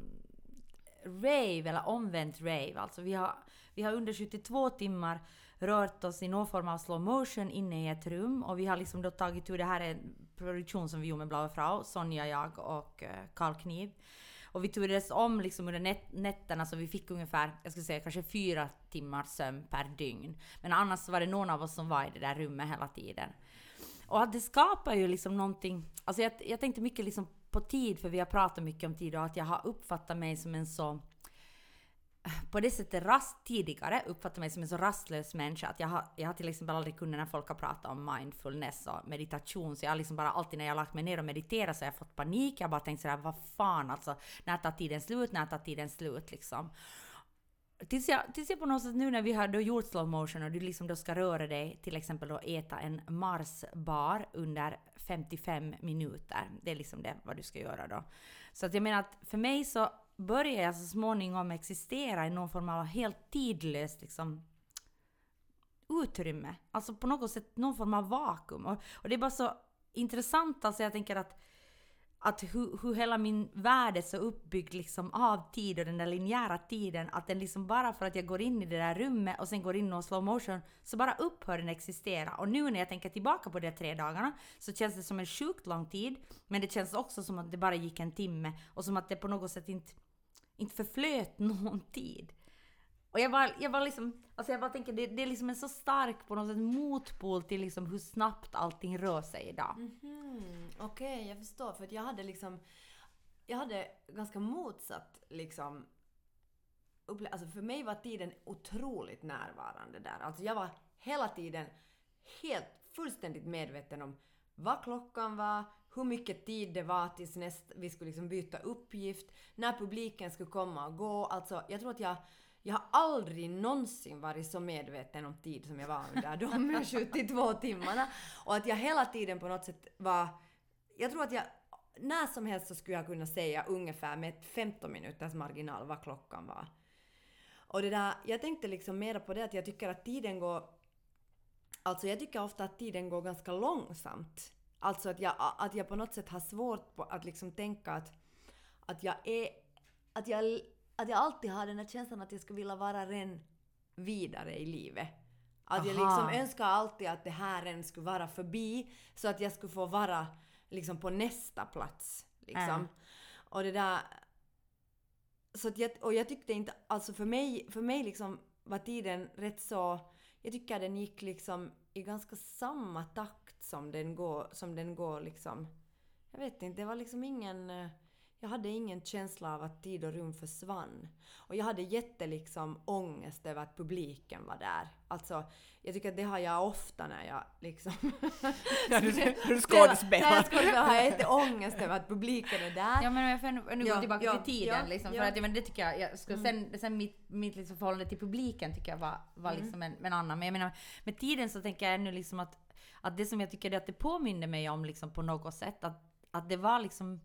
rave eller omvänt rave. Alltså vi har, vi har under 72 timmar rört oss i någon form av slow motion inne i ett rum och vi har liksom då tagit ur det här är en produktion som vi gjorde med Blaue Frau, Sonja, jag och eh, Karl Kniv. Och vi turades om liksom under nät- nätterna så vi fick ungefär, jag skulle säga kanske fyra timmars sömn per dygn. Men annars var det någon av oss som var i det där rummet hela tiden. Och att det skapar ju liksom någonting, alltså jag, jag tänkte mycket liksom på tid, för vi har pratat mycket om tid och att jag har uppfattat mig som en så på det sättet rast tidigare uppfattat mig som en så rastlös människa att jag har, jag har till exempel aldrig kunnat när folk har pratat om mindfulness och meditation så jag har liksom bara alltid när jag har lagt mig ner och mediterat så har jag fått panik. Jag har bara tänkt sådär vad fan alltså, när tar tiden slut, när tar tiden slut liksom. Tills jag, tills jag på något sätt nu när vi har då gjort slow motion och du liksom då ska röra dig, till exempel då äta en Mars-bar under 55 minuter. Det är liksom det vad du ska göra då. Så att jag menar att för mig så börjar jag så småningom existera i någon form av helt tidlöst liksom utrymme. Alltså på något sätt någon form av vakuum. Och, och det är bara så intressant alltså jag tänker att att hur, hur hela min värld är så uppbyggd liksom av tid och den där linjära tiden att den liksom bara för att jag går in i det där rummet och sen går in och slow motion så bara upphör den existera. Och nu när jag tänker tillbaka på de tre dagarna så känns det som en sjukt lång tid men det känns också som att det bara gick en timme och som att det på något sätt inte, inte förflöt någon tid. Och jag bara, jag bara liksom, alltså jag bara tänker det, det är liksom en så stark på något sätt motpol till liksom hur snabbt allting rör sig idag. Mhm, Okej, jag förstår. För att jag hade liksom... Jag hade ganska motsatt liksom... Alltså för mig var tiden otroligt närvarande där. Alltså jag var hela tiden helt fullständigt medveten om vad klockan var, hur mycket tid det var tills näst, vi skulle liksom byta uppgift, när publiken skulle komma och gå. Alltså jag tror att jag jag har aldrig någonsin varit så medveten om tid som jag var under de 72 timmarna. Och att jag hela tiden på något sätt var... Jag tror att jag när som helst så skulle jag kunna säga ungefär med 15 minuters marginal vad klockan var. Och det där, jag tänkte liksom mera på det att jag tycker att tiden går... Alltså jag tycker ofta att tiden går ganska långsamt. Alltså att jag, att jag på något sätt har svårt på att liksom tänka att, att jag är... Att jag, att jag alltid har den här känslan att jag skulle vilja vara ren vidare i livet. Att jag Aha. liksom önskar alltid att det här än skulle vara förbi så att jag skulle få vara liksom på nästa plats. Liksom. Mm. Och det där... Så att jag, och jag tyckte inte, alltså för mig, för mig liksom var tiden rätt så, jag tycker den gick liksom i ganska samma takt som den går, som den går liksom, jag vet inte, det var liksom ingen, eh, jag hade ingen känsla av att tid och rum försvann. Och jag hade jätte liksom ångest över att publiken var där. Alltså, jag tycker att det har jag ofta när jag liksom... När du, du När jag skådespelar. skådespelar har jag jätteångest över att publiken är där. Ja men jag får nu Ja, gå tillbaka ja, till tiden ja, liksom, ja. för att ja, men det tycker jag, jag ska, sen, sen mitt, mitt liksom förhållande till publiken tycker jag var, var liksom en, en annan. Men jag menar med tiden så tänker jag ännu liksom att, att det som jag tycker är att det påminner mig om liksom på något sätt att, att det var liksom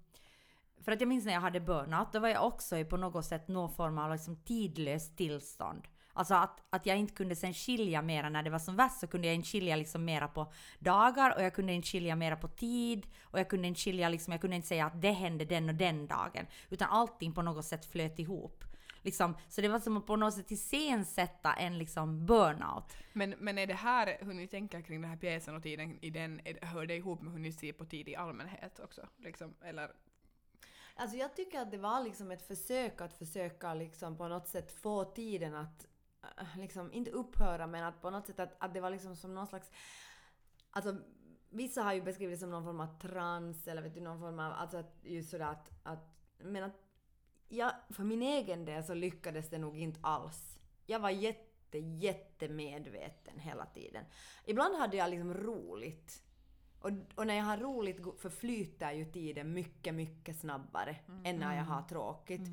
för att jag minns när jag hade burnout, då var jag också i på något sätt någon form av liksom tidlöst tillstånd. Alltså att, att jag inte kunde sen skilja mera när det var som värst så kunde jag inte skilja liksom mera på dagar och jag kunde inte skilja mera på tid och jag kunde inte skilja liksom, jag kunde inte säga att det hände den och den dagen. Utan allting på något sätt flöt ihop. Liksom, så det var som att på något sätt iscensätta en liksom burnout. Men, men är det här hur ni tänker kring den här pjäsen och tiden i den, är, hör det ihop med hur ni ser på tid i allmänhet också? Liksom, eller Alltså jag tycker att det var liksom ett försök att försöka liksom på något sätt få tiden att äh, liksom inte upphöra men att på något sätt att, att det var liksom som någon slags Alltså vissa har ju beskrivit det som någon form av trans eller vet du någon form av alltså att just sådär att, att men att jag för min egen del så lyckades det nog inte alls. Jag var jätte jätte medveten hela tiden. Ibland hade jag liksom roligt och, och när jag har roligt förflyter ju tiden mycket, mycket snabbare än när jag har tråkigt.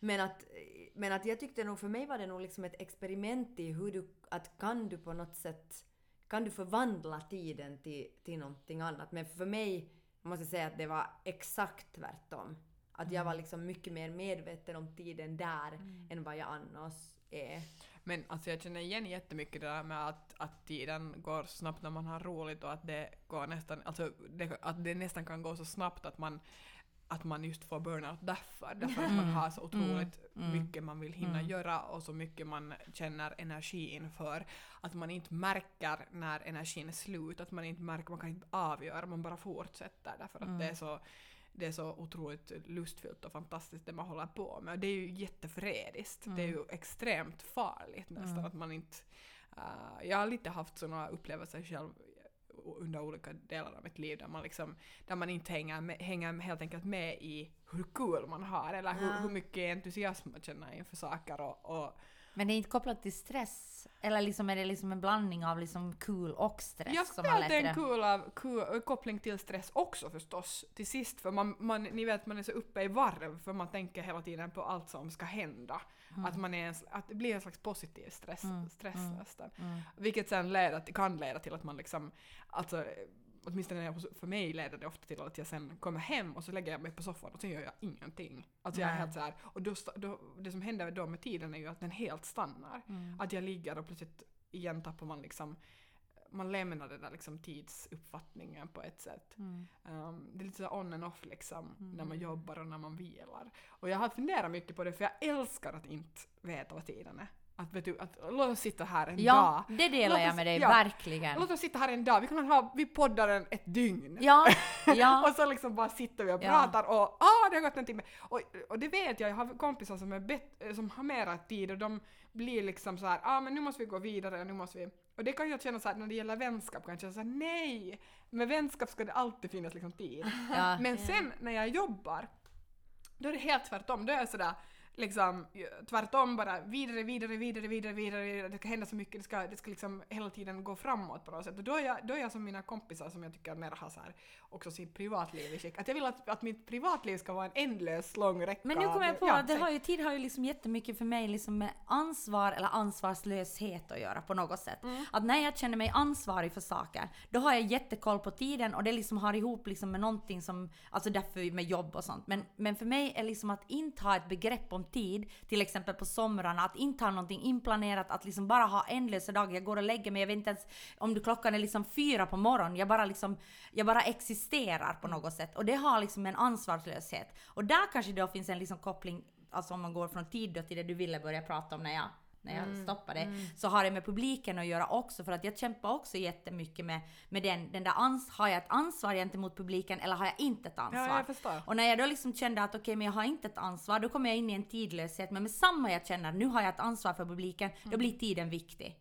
Men, att, men att jag tyckte nog, för mig var det nog liksom ett experiment i hur du, att kan du på något sätt, kan du förvandla tiden till, till någonting annat? Men för mig måste jag säga att det var exakt tvärtom. Att jag var liksom mycket mer medveten om tiden där än vad jag annars är. Men alltså jag känner igen jättemycket det där med att, att tiden går snabbt när man har roligt och att det går nästan, alltså det, att det nästan kan gå så snabbt att man att man just får burnout därför. Därför att man har så otroligt mycket man vill hinna göra och så mycket man känner energi inför. Att man inte märker när energin är slut, att man inte märker, man kan inte avgöra, man bara fortsätter därför att det är så det är så otroligt lustfyllt och fantastiskt det man håller på med. Och det är ju jättefrediskt. Det är ju extremt farligt nästan att man inte... Uh, jag har lite haft sådana upplevelser själv under olika delar av mitt liv där man, liksom, där man inte hänger, med, hänger helt enkelt med i hur kul man har eller hur, Ja. hur mycket entusiasm man känner inför saker. Och, och Men det är inte kopplat till stress? Eller liksom är det liksom en blandning av liksom kul och stress? jag som skulle att det är en kul, av, kul koppling till stress också förstås till sist för man, man, ni vet man är så uppe i varv för man tänker hela tiden på allt som ska hända. Att, man är en, att det blir en slags positiv stress, stress nästan. Vilket sen leder, kan leda till att man liksom, alltså åtminstone för mig leder det ofta till att jag sen kommer hem och så lägger jag mig på soffan och så gör jag ingenting. Alltså jag är Nej. helt så här, och då, då, det som händer då med tiden är ju att den helt stannar. Att jag ligger och plötsligt igen tappar man liksom man lämnar den där liksom tidsuppfattningen på ett sätt. Um, det är lite så on and off liksom, när man jobbar och när man vilar. Och jag har funderat mycket på det för jag älskar att inte veta vad tiden är. Att, vet du, att låt oss sitta här en Ja, dag. det delar Låt jag oss- med dig, ja. verkligen. Låt oss sitta här en dag, vi kan ha, vi poddar en, ett dygn. Ja, ja. och så liksom bara sitter vi och Ja. pratar och ah, det har gått en timme. Och, och det vet jag, jag har kompisar som, är bet, som har mera tid och de blir liksom så här, ah men nu måste vi gå vidare, nu måste vi... Och det kan jag känna så här, när det gäller vänskap kan jag känna så här, nej! Med vänskap ska det alltid finnas liksom tid. Ja. Men sen när jag jobbar, då är det helt tvärtom. Då är jag sådär liksom tvärtom bara vidare, vidare, vidare, vidare, vidare. Det ska hända så mycket, det ska, det ska liksom hela tiden gå framåt på något sätt. Och då är jag, då är jag som mina kompisar som jag tycker mer har så här, också sitt privatliv i skick. Att jag vill att, att mitt privatliv ska vara en ändlös lång räcka Men nu kommer jag på ja, att det säg. har ju, tid har ju liksom jättemycket för mig liksom med ansvar eller ansvarslöshet att göra på något sätt. Mm. Att när jag känner mig ansvarig för saker, då har jag jättekoll på tiden och det liksom har ihop liksom med någonting som, alltså därför med jobb och sånt. Men, men för mig är liksom att inte ha ett begrepp om tid, till exempel på somrarna, att inte ha någonting inplanerat, att liksom bara ha ändlösa dagar. Jag går och lägger mig, jag vet inte ens om du klockan är liksom fyra på morgonen, jag bara liksom, jag bara existerar på något sätt. Och det har liksom en ansvarslöshet. Och där kanske då finns en liksom koppling, alltså om man går från tid då till det du ville börja prata om när jag när jag stoppade, så har det med publiken att göra också för att jag kämpar också jättemycket med, med den, den där ans har jag ett ansvar gentemot publiken eller har jag inte ett ansvar? Ja, jag förstår. Och när jag då liksom kände att okej, men jag har inte ett ansvar, då kommer jag in i en tidlöshet. Men med samma jag känner, nu har jag ett ansvar för publiken, då blir tiden viktig.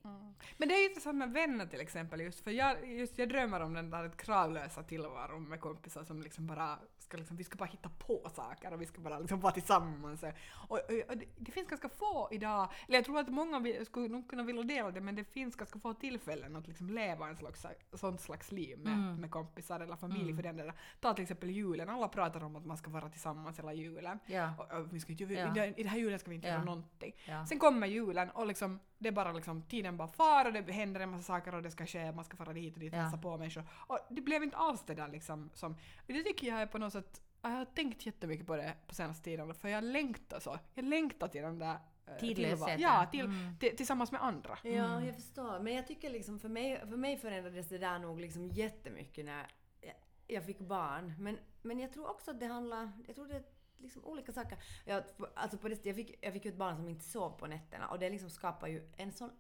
Men det är ju intressant med vänner till exempel just för jag, just jag drömmer om den där kravlösa tillvaron med kompisar som liksom bara ska liksom, vi ska bara hitta på saker och vi ska bara liksom vara tillsammans. Och, och, och det, det finns ganska få idag, eller jag tror att många vill, skulle nog kunna vilja dela det men det finns ganska få tillfällen att liksom leva en slags, sånt slags liv med, Mm. med kompisar eller familj för den där. Ta till exempel julen, alla pratar om att man ska vara tillsammans hela julen. Ja. Och, och vi ska inte, Ja. i, det här julen ska vi inte Ja. göra någonting. Ja. Sen kommer julen och liksom, det är bara liksom, tiden bara far och det händer en massa saker och det ska ske, man ska fara dit och dit och Ja. hälsa på människor. Och det blev inte alls det där liksom som, det tycker jag är på något sätt, jag har tänkt jättemycket på det på senaste tiden för jag längtar så. Jag längtar till den där eh, Tidlösheten. Ja, till, Mm. till, tillsammans med andra. Ja, jag förstår. Men jag tycker liksom för mig, för mig förändrades det där nog liksom jättemycket när jag, jag fick barn. Men, men jag tror också att det handlar, jag tror det är liksom olika saker. Jag, alltså på det, jag, fick, jag fick ju ett barn som inte sov på nätterna och det liksom skapar ju en sån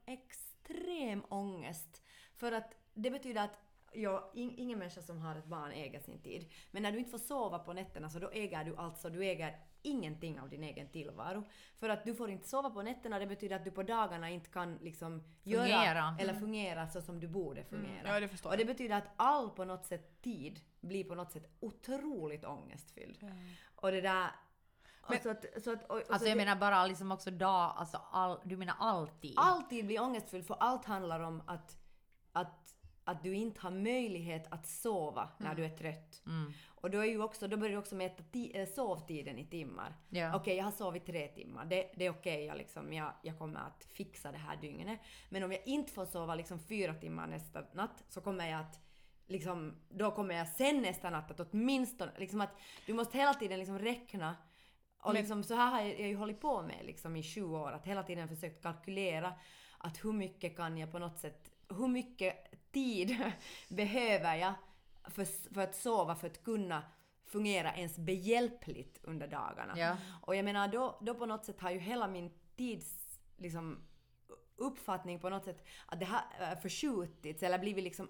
extrem ångest. För att det betyder att Ja, in, ingen människa som har ett barn äger sin tid. Men när du inte får sova på nätterna så då äger du alltså, du äger ingenting av din egen tillvaro. För att du får inte sova på nätterna, det betyder att du på dagarna inte kan liksom Fungera. göra eller fungera så som du borde fungera. Ja, det förstår och det jag. betyder att all på något sätt tid blir på något sätt otroligt ångestfylld. Och det där... Men- så att, så att, och, och Alltså så jag menar bara liksom också dag, alltså all, du menar alltid? alltid blir ångestfylld för allt handlar om att, att, att du inte har möjlighet att sova när du är trött. Mm. Och då, är ju också, då börjar du också mäta ti- eh, sovtiden i timmar. Ja. Okej, jag har sovit tre timmar. Det, det är okej, jag, liksom, jag, jag kommer att fixa det här dygnet. Men om jag inte får sova liksom fyra timmar nästa natt så kommer jag att Liksom, då kommer jag sen nästa natt att åtminstone, liksom att du måste hela tiden liksom räkna och Men- liksom, så här har jag, jag ju hållit på med liksom i sju år, att hela tiden försökt kalkylera att hur mycket kan jag på något sätt, hur mycket tid behöver jag för, för att sova för att kunna fungera ens behjälpligt under dagarna. Ja. Och jag menar då, då på något sätt har ju hela min tids liksom, uppfattning på något sätt att det har äh, förskjutits eller blivit liksom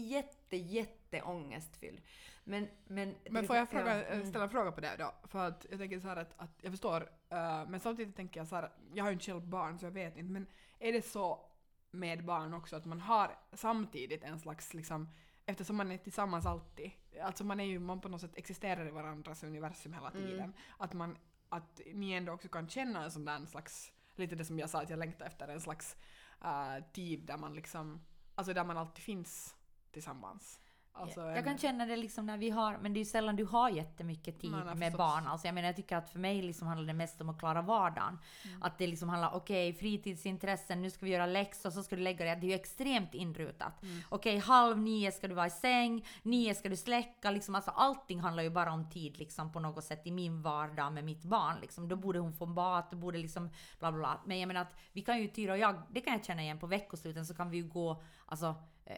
jätte, jätte ångestfylld. Men, men, Men får jag fråga, Ja, mm. ställa en fråga på det då? För att jag tänker så här att, att jag förstår, eh, men samtidigt tänker jag så här, jag har ju inte själv barn så jag vet inte, men är det så med barn också att man har samtidigt en slags liksom, eftersom man är tillsammans alltid, alltså man är ju, man på något sätt existerar i varandras universum hela Mm. tiden, att man, att ni ändå också kan känna en sån där slags, lite det som jag sa att jag längtar efter, en slags eh, tid där man liksom, alltså där man alltid finns tillsammans. Alltså jag en- kan känna det liksom när vi har, men det är ju sällan du har jättemycket tid med förstås. barn. Alltså jag menar jag tycker att för mig liksom handlar det mest om att klara vardagen. Mm. Att det liksom handlar, okej fritidsintressen, nu ska vi göra läxor, så ska du lägga dig. Det är ju extremt inrutat. Mm. Okej halv nio ska du vara i säng, nio ska du släcka, liksom alltså allting handlar ju bara om tid liksom på något sätt i min vardag med mitt barn liksom. Då borde hon få mat, då borde liksom bla bla bla. Men jag menar att vi kan ju, Tyra och jag, det kan jag känna igen på veckosluten så kan vi ju gå, alltså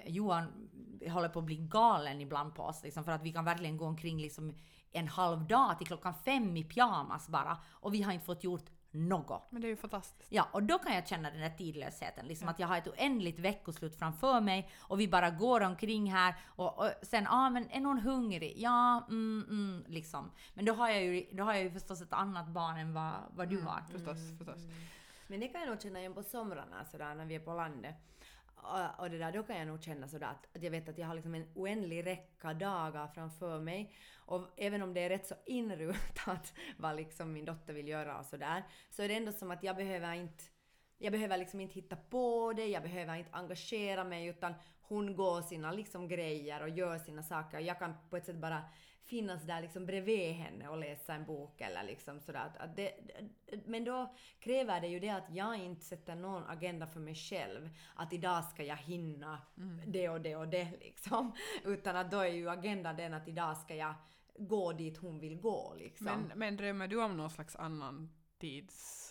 Johan håller på att bli galen ibland på oss liksom, för att vi kan verkligen gå omkring liksom en halv dag till klockan fem i pyjamas bara och vi har inte fått gjort något. Men det är ju fantastiskt. Ja, och då kan jag känna den där tidlösheten. Liksom att jag har ett oändligt veckoslut framför mig och vi bara går omkring här och, och sen, ja ah, men är någon hungrig? Ja, mm, mm, liksom. Men då har jag ju, då har jag ju förstås ett annat barn än vad, vad du har. Förstås, förstås. Men det kan jag nog känna igen på somrarna sådär när vi är på landet. Och, och det där, då kan jag nog känna sådär att, att jag vet att jag har liksom en oändlig räcka dagar framför mig. Och även om det är rätt så inrutat vad liksom min dotter vill göra och sådär, så är det ändå som att jag behöver inte jag behöver liksom inte hitta på det, jag behöver inte engagera mig utan hon går sina liksom grejer och gör sina saker. Jag kan på ett sätt bara finnas där liksom bredvid henne och läsa en bok eller liksom sådär. Att, att det, men då kräver det ju det att jag inte sätter någon agenda för mig själv. Att idag ska jag hinna det och det och det liksom. Utan att då är ju agendan den att idag ska jag gå dit hon vill gå liksom. Men, men drömmer du om någon slags annan tids...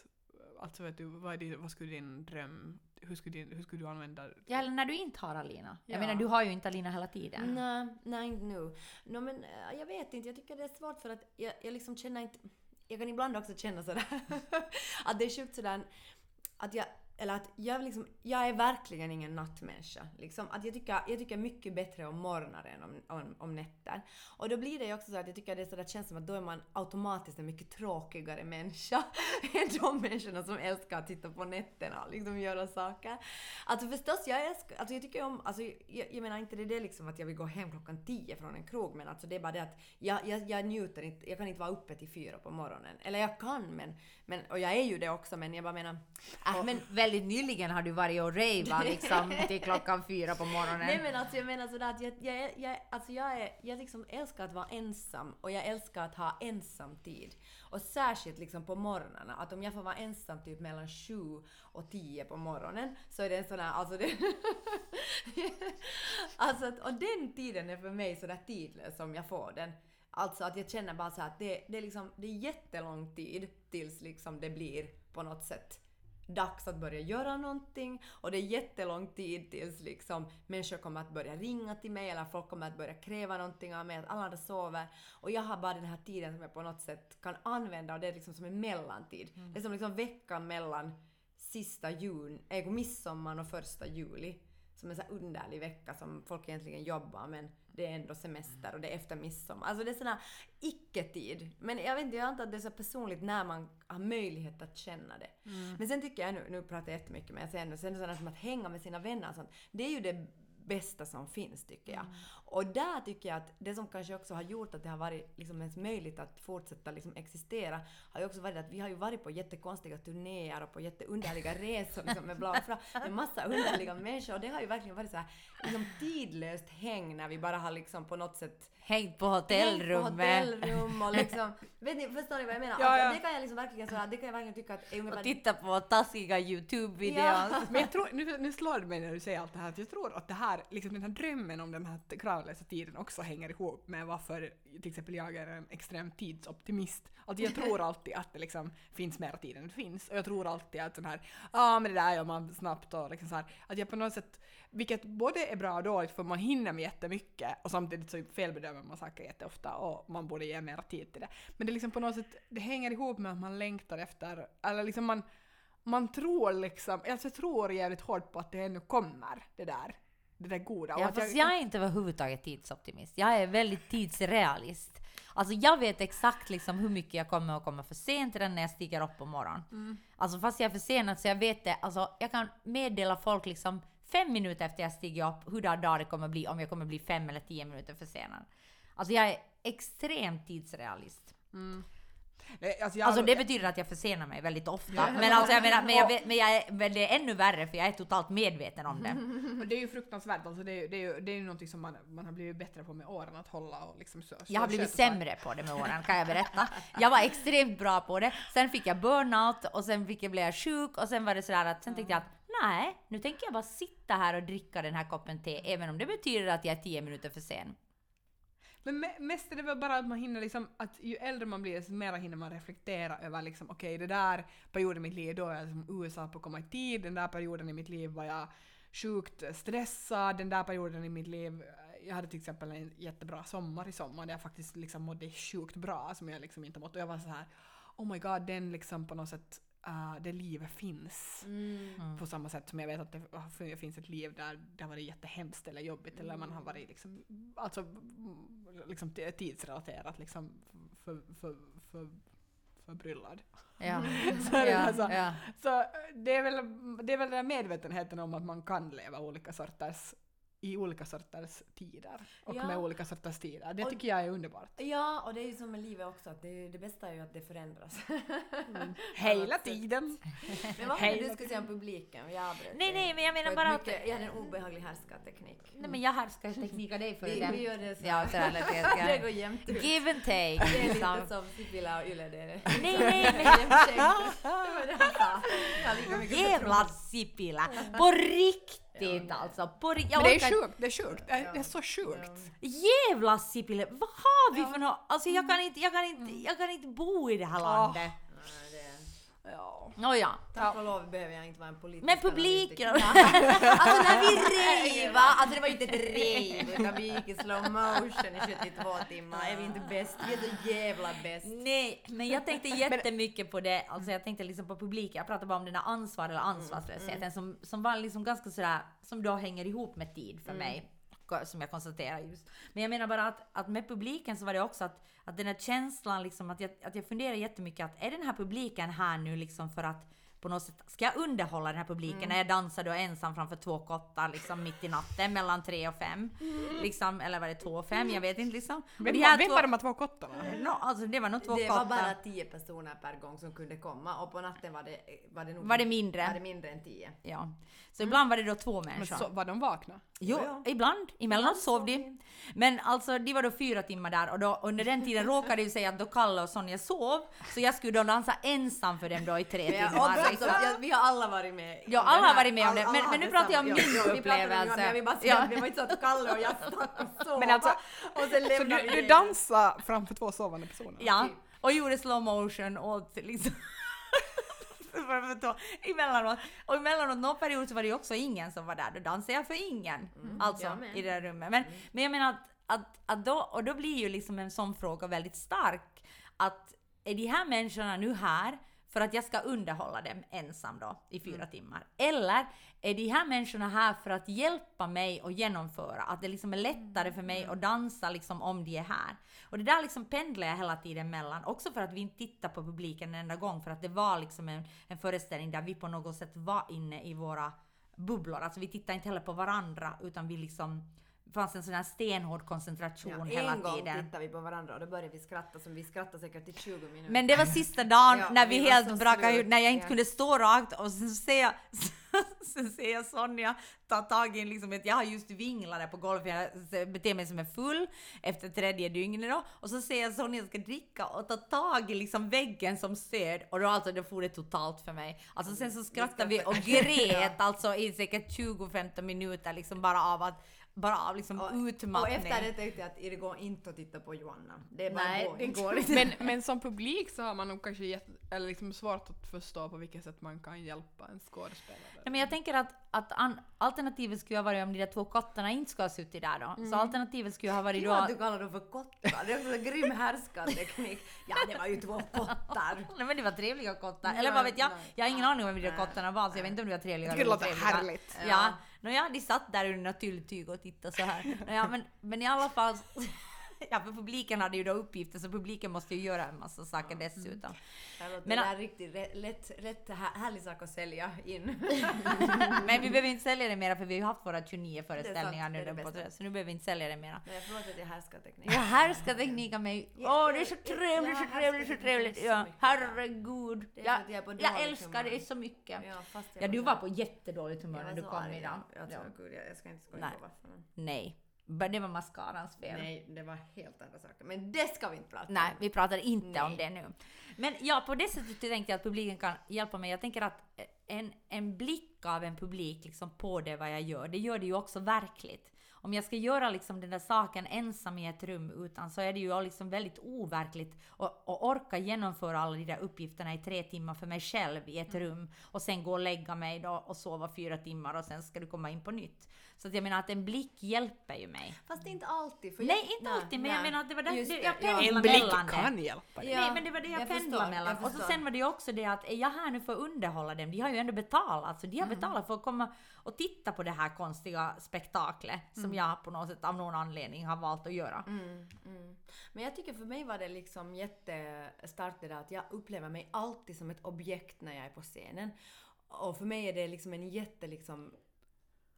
Alltså vet du, vad, är din, vad skulle din dröm... Hur skulle, din, hur skulle du använda... Ja, eller när du inte har Alina. Jag Ja. menar, du har ju inte Alina hela tiden. Nej, nej inte nu. No, men eh, jag vet inte, jag tycker det är svårt för att jag, jag liksom känner inte... Jag kan ibland också känna sådär att det är sjukt sådär att jag, eller att jag, liksom, jag är verkligen ingen nattmänniska. Liksom, att jag, tycker, jag tycker mycket bättre om morgnar än om, om, om nätter. Och då blir det ju också så att jag tycker det, är så, det känns som att då är man automatiskt en mycket tråkigare människa än de människorna som älskar att titta på nätterna och liksom göra saker. Alltså förstås, jag älskar, alltså jag tycker om, alltså jag, jag menar inte det är det liksom att jag vill gå hem klockan tio från en krog men alltså det är bara det att jag, jag, jag njuter inte, jag kan inte vara uppe till fyra på morgonen. Eller jag kan men, men och jag är ju det också men jag bara menar, Äh, men väldigt nyligen har du varit och rejvat liksom till klockan fyra på morgonen. Nej men alltså jag menar sådär att jag, jag, jag, alltså jag, är, jag liksom älskar att vara ensam och jag älskar att ha ensam tid. Och särskilt liksom på morgnarna, att om jag får vara ensam typ mellan sju och tio på morgonen så är det en sån här, alltså det... alltså att, och den tiden är för mig sådär tidlös om jag får den. Alltså att jag känner bara så att det, det, är liksom, det är jättelång tid tills liksom det blir på något sätt dags att börja göra någonting och det är jättelång tid tills liksom människor kommer att börja ringa till mig eller folk kommer att börja kräva någonting av mig, att alla andra sover och jag har bara den här tiden som jag på något sätt kan använda och det är liksom som en mellantid. Det är som liksom veckan mellan sista juni, äh, midsommar och första juli. Som en här underlig vecka som folk egentligen jobbar men det är ändå semester och det är efter midsommar. Alltså det är sån här icke-tid. Men jag vet inte, jag antar att det är så personligt när man har möjlighet att känna det. Men sen tycker jag, nu, nu pratar jag jättemycket men jag säger ändå, sen sådana som att hänga med sina vänner och sånt, det är ju det bästa som finns tycker jag. Och där tycker jag att det som kanske också har gjort att det har varit liksom ens möjligt att fortsätta liksom existera har ju också varit att vi har ju varit på jättekonstiga turnéer och på jätteunderliga resor liksom med bla bla med massa underliga människor och det har ju verkligen varit så här liksom tidlöst häng när vi bara har liksom på något sätt Hängt på hängt på hotellrummet. hotellrum och liksom, vet ni, förstår ni vad jag menar? Ja, ja. Det kan jag liksom verkligen så här, det kan jag verkligen tycka att är ungefär Och titta på taskiga Youtube-videos. Ja. Men jag tror, nu, nu slår det mig när du säger allt det här, att jag tror att det här, liksom den här drömmen om den här kravlösa tiden också hänger ihop med varför till exempel jag är en extrem tidsoptimist. Att jag tror alltid att det liksom finns mer tid än det finns. Och jag tror alltid att sån här, ja ah, men det där gör man snabbt och liksom så här, att jag på något sätt, vilket både är bra och dåligt för man hinner med jättemycket och samtidigt så felbedömer man saker jätteofta och man borde ge mer tid till det. Men det är liksom på något sätt, det hänger ihop med att man längtar efter, eller liksom man, man tror liksom, alltså jag tror jävligt hårt på att det ännu kommer, det där. Det där goda. Ja, fast jag är inte överhuvudtaget tidsoptimist. Jag är väldigt tidsrealist. Alltså jag vet exakt liksom hur mycket jag kommer att komma för sent redan när jag stiger upp på morgonen. Alltså fast jag är försenad så jag vet det. Alltså jag kan meddela folk liksom fem minuter efter jag stiger upp hur dag det kommer bli om jag kommer bli fem eller tio minuter försenad. Alltså jag är extremt tidsrealist. Mm. Nej, alltså jag, Alltså det betyder att jag försenar mig väldigt ofta. Men alltså jag menar, men, jag vet, men, jag är, men det är ännu värre för jag är totalt medveten om det. Det är ju fruktansvärt, alltså det är ju, det är det är ju någonting som man, man har blivit bättre på med åren att hålla och liksom så, Jag har blivit sämre på det med åren kan jag berätta. Jag var extremt bra på det. Sen fick jag burnout och sen fick jag, blev jag sjuk och sen var det sådär att sen tänkte jag att nej, nu tänker jag bara sitta här och dricka den här koppen te även om det betyder att jag är tio minuter för sen. Men mest är det väl bara att man hinner liksom, att ju äldre man blir desto mer hinner man reflektera över liksom, okej det där perioden i mitt liv då är jag liksom USA på att komma i tid, den där perioden i mitt liv var jag sjukt stressad, den där perioden i mitt liv jag hade till exempel en jättebra sommar i sommar där jag faktiskt liksom mådde sjukt bra som jag liksom inte mått. Och jag var så här oh my god den liksom på något sätt uh, det livet finns. Mm. På samma sätt som jag vet att det finns ett liv där det har varit jättehemskt eller jobbigt eller man har varit liksom, alltså, mm, liksom tidsrelaterat liksom för, för, för, förbryllad. Ja. Så, är det ja, alltså, ja. så det, är väl, det är väl den medvetenheten om att man kan leva olika sorters i olika sorters tider och Ja. med olika sorters tider. Det Och- tycker jag är underbart. Ja, och det är ju som med livet också, att det, det bästa är ju att det förändras. Hela sätt. tiden! Men vad var det du skulle säga om publiken? Jag avbröt Nej, nej, men jag menar bara att... mycket, Jag hade en obehaglig härskarteknik. Nej men jag härskar teknik av dig för Vi, det. vi gör det så. Ja, lät det jag. går jämnt ut. Give and take. Det är liksom. lite som Sipilä och Yle. Det är det. Nej, nej, men Det var det han sa. Jävla Sipilä! På riktigt alltså! På ri- jag Men det orkar är sjukt, det är sjukt, det är, det är så sjukt. Jävla Sipilä! Vad har vi för något? Alltså jag kan inte, jag kan inte, jag kan inte bo i det här landet. Nej, det är- Ja. Tack och lov behöver jag inte vara en politisk Men publiken... Alltså när vi rev, va? Alltså det var ju inte ett rev utan vi gick i slow motion i 72 timmar. Är vi inte bäst? Vi är så jävla bäst. Nej, men jag tänkte jättemycket på det. Alltså jag tänkte liksom på publiken. Jag pratade bara om den där ansvar eller ansvarslösheten som, som var liksom ganska sådär, som då hänger ihop med tid för mig. Som jag konstaterar just. Men jag menar bara att, att med publiken så var det också att, att den här känslan liksom att jag, att jag funderar jättemycket att är den här publiken här nu liksom för att på något sätt, ska jag underhålla den här publiken när jag dansar då ensam framför två kottar liksom mitt i natten mellan tre och fem? Liksom, eller var det två och fem? Jag vet inte liksom. Vem, de här vem två- var de här två kottarna? No, alltså det var nog två Det kottar. var bara 10 personer per gång som kunde komma och på natten var det, var det nog Var det mindre? Var det mindre än 10. Ja. Så ibland var det då två Men människor. så, var de vakna? Jo, Ja, ibland. Emellanåt sov de. Men alltså, de var då fyra timmar där och då, under den tiden råkade det ju säga att då Kalle och Sonja sov, så jag skulle då dansa ensam för dem då i tre Men timmar. Liksom. jag, vi har alla varit med. Ja, alla har varit med om det. Men- men nu pratar jag om min ja, vi upplevelse. men vi bara Ja. ja. Det var inte så att Kalle och jag stack och sov. Men alltså- och sen Så du, vi du dansade framför två sovande personer? Ja, typ. och gjorde slow motion åt liksom emellanåt. Och emellanåt någon period så var det ju också ingen som var där. Då dansade jag för ingen. alltså jag med. i det där rummet. Men, men jag menar att, att, att då, och då blir ju liksom en sån fråga väldigt stark. Att är de här människorna nu här för att jag ska underhålla dem ensam då i fyra timmar? Eller är de här människorna här för att hjälpa mig att genomföra? Att det liksom är lättare för mig att dansa liksom om de är här. Och det där liksom pendlar jag hela tiden mellan. Också för att vi inte tittar på publiken en enda gång. För att det var liksom en, en föreställning där vi på något sätt var inne i våra bubblor. Alltså vi tittade inte heller på varandra utan vi liksom fanns en sån här stenhård koncentration Ja, hela en gång tiden. tittade vi på varandra och då började vi skratta som vi skrattade säkert i 20 minuter. Men det var sista dagen Ja, när vi vi helt brakade ut, när jag inte Ja. kunde stå rakt och sen ser jag, sen ser jag Sonja ta tag i liksom ett, jag har just vinglat där på golvet, jag beter mig som en full efter tredje dygnet då, och så ser jag Sonja ska dricka och ta tag i liksom väggen som stöd och då alltså då får det totalt för mig. Alltså sen så skrattade vi och grät alltså i säkert 20-15 minuter liksom bara av att, bara av liksom och, utmattning. och efter det tänkte jag att det går inte att titta på Joanna. Det är bara Nej, går det går inte. Men, men som publik så har man nog kanske gett, eller liksom svårt att förstå på vilket sätt man kan hjälpa en skådespelare. Nej, men jag tänker att, att an, alternativet skulle ha varit om de där två kottarna inte skulle ha suttit där då. Så alternativet skulle ha varit då... att du kallar dem för kottar. Det är också en grym härskarteknik. Ja, det var ju två kottar. Nej men det var trevliga kottar. Eller vad vet jag? nej. Jag har ingen aning om vilka kottarna var så jag vet inte om de var trevliga Jag tycker det låter otrevliga. härligt. Ja. Ja. Nåja, de satt där under tylltyg och tittade så här. Nåja, men, men i alla fall... Ja, för publiken hade ju då uppgifter så publiken måste ju göra en massa saker dessutom. Det låter Men- det där riktigt rätt, lätt, här, härlig sak att sälja in. Men vi behöver inte sälja det mera för vi har haft våra 29 föreställningar är nu det på så nu behöver vi inte sälja det mera. Men jag förlåt att jag härskarteknik. Ja, härskarteknik av mig. Åh, det är så trevligt, så Ja, trevligt, så trevligt. är Ja, herregud. Är Jag, jag är jag älskar dig så mycket. Ja, jag Ja, du var på jättedåligt humör när du kom idag. Jag, Ja. jag, jag ska inte skoja Nej. på varför. Nej, det var mascarans fel. Nej, det var helt andra saker. Men det ska vi inte prata Nej, om. vi pratar inte Nej. om det nu. Men ja, på det sättet tänkte jag att publiken kan hjälpa mig. Jag tänker att en, en blick av en publik liksom på det vad jag gör, det gör det ju också verkligt. Om jag ska göra liksom den där saken ensam i ett rum utan så är det ju liksom väldigt overkligt att orka genomföra alla de där uppgifterna i tre timmar för mig själv i ett rum och sen gå och lägga mig då och sova fyra timmar och sen ska du komma in på nytt. Så att jag menar att en blick hjälper ju mig. Fast inte alltid. För Nej, inte alltid, men jag menar att det var där- Just det- jag ja. pendlar En blick mellan det. kan hjälpa dig. Ja, Nej men det var det jag, jag pendlade mellan. jag Och så sen var det ju också det att är jag här nu för att underhålla dem? De har ju ändå betalat. Så de har Mm. betalat för att komma och titta på det här konstiga spektaklet Mm. som jag på något sätt av någon anledning har valt att göra. Mm, mm. Men jag tycker för mig var det liksom jättestarkt det där att jag upplever mig alltid som ett objekt när jag är på scenen. Och för mig är det liksom en jätte liksom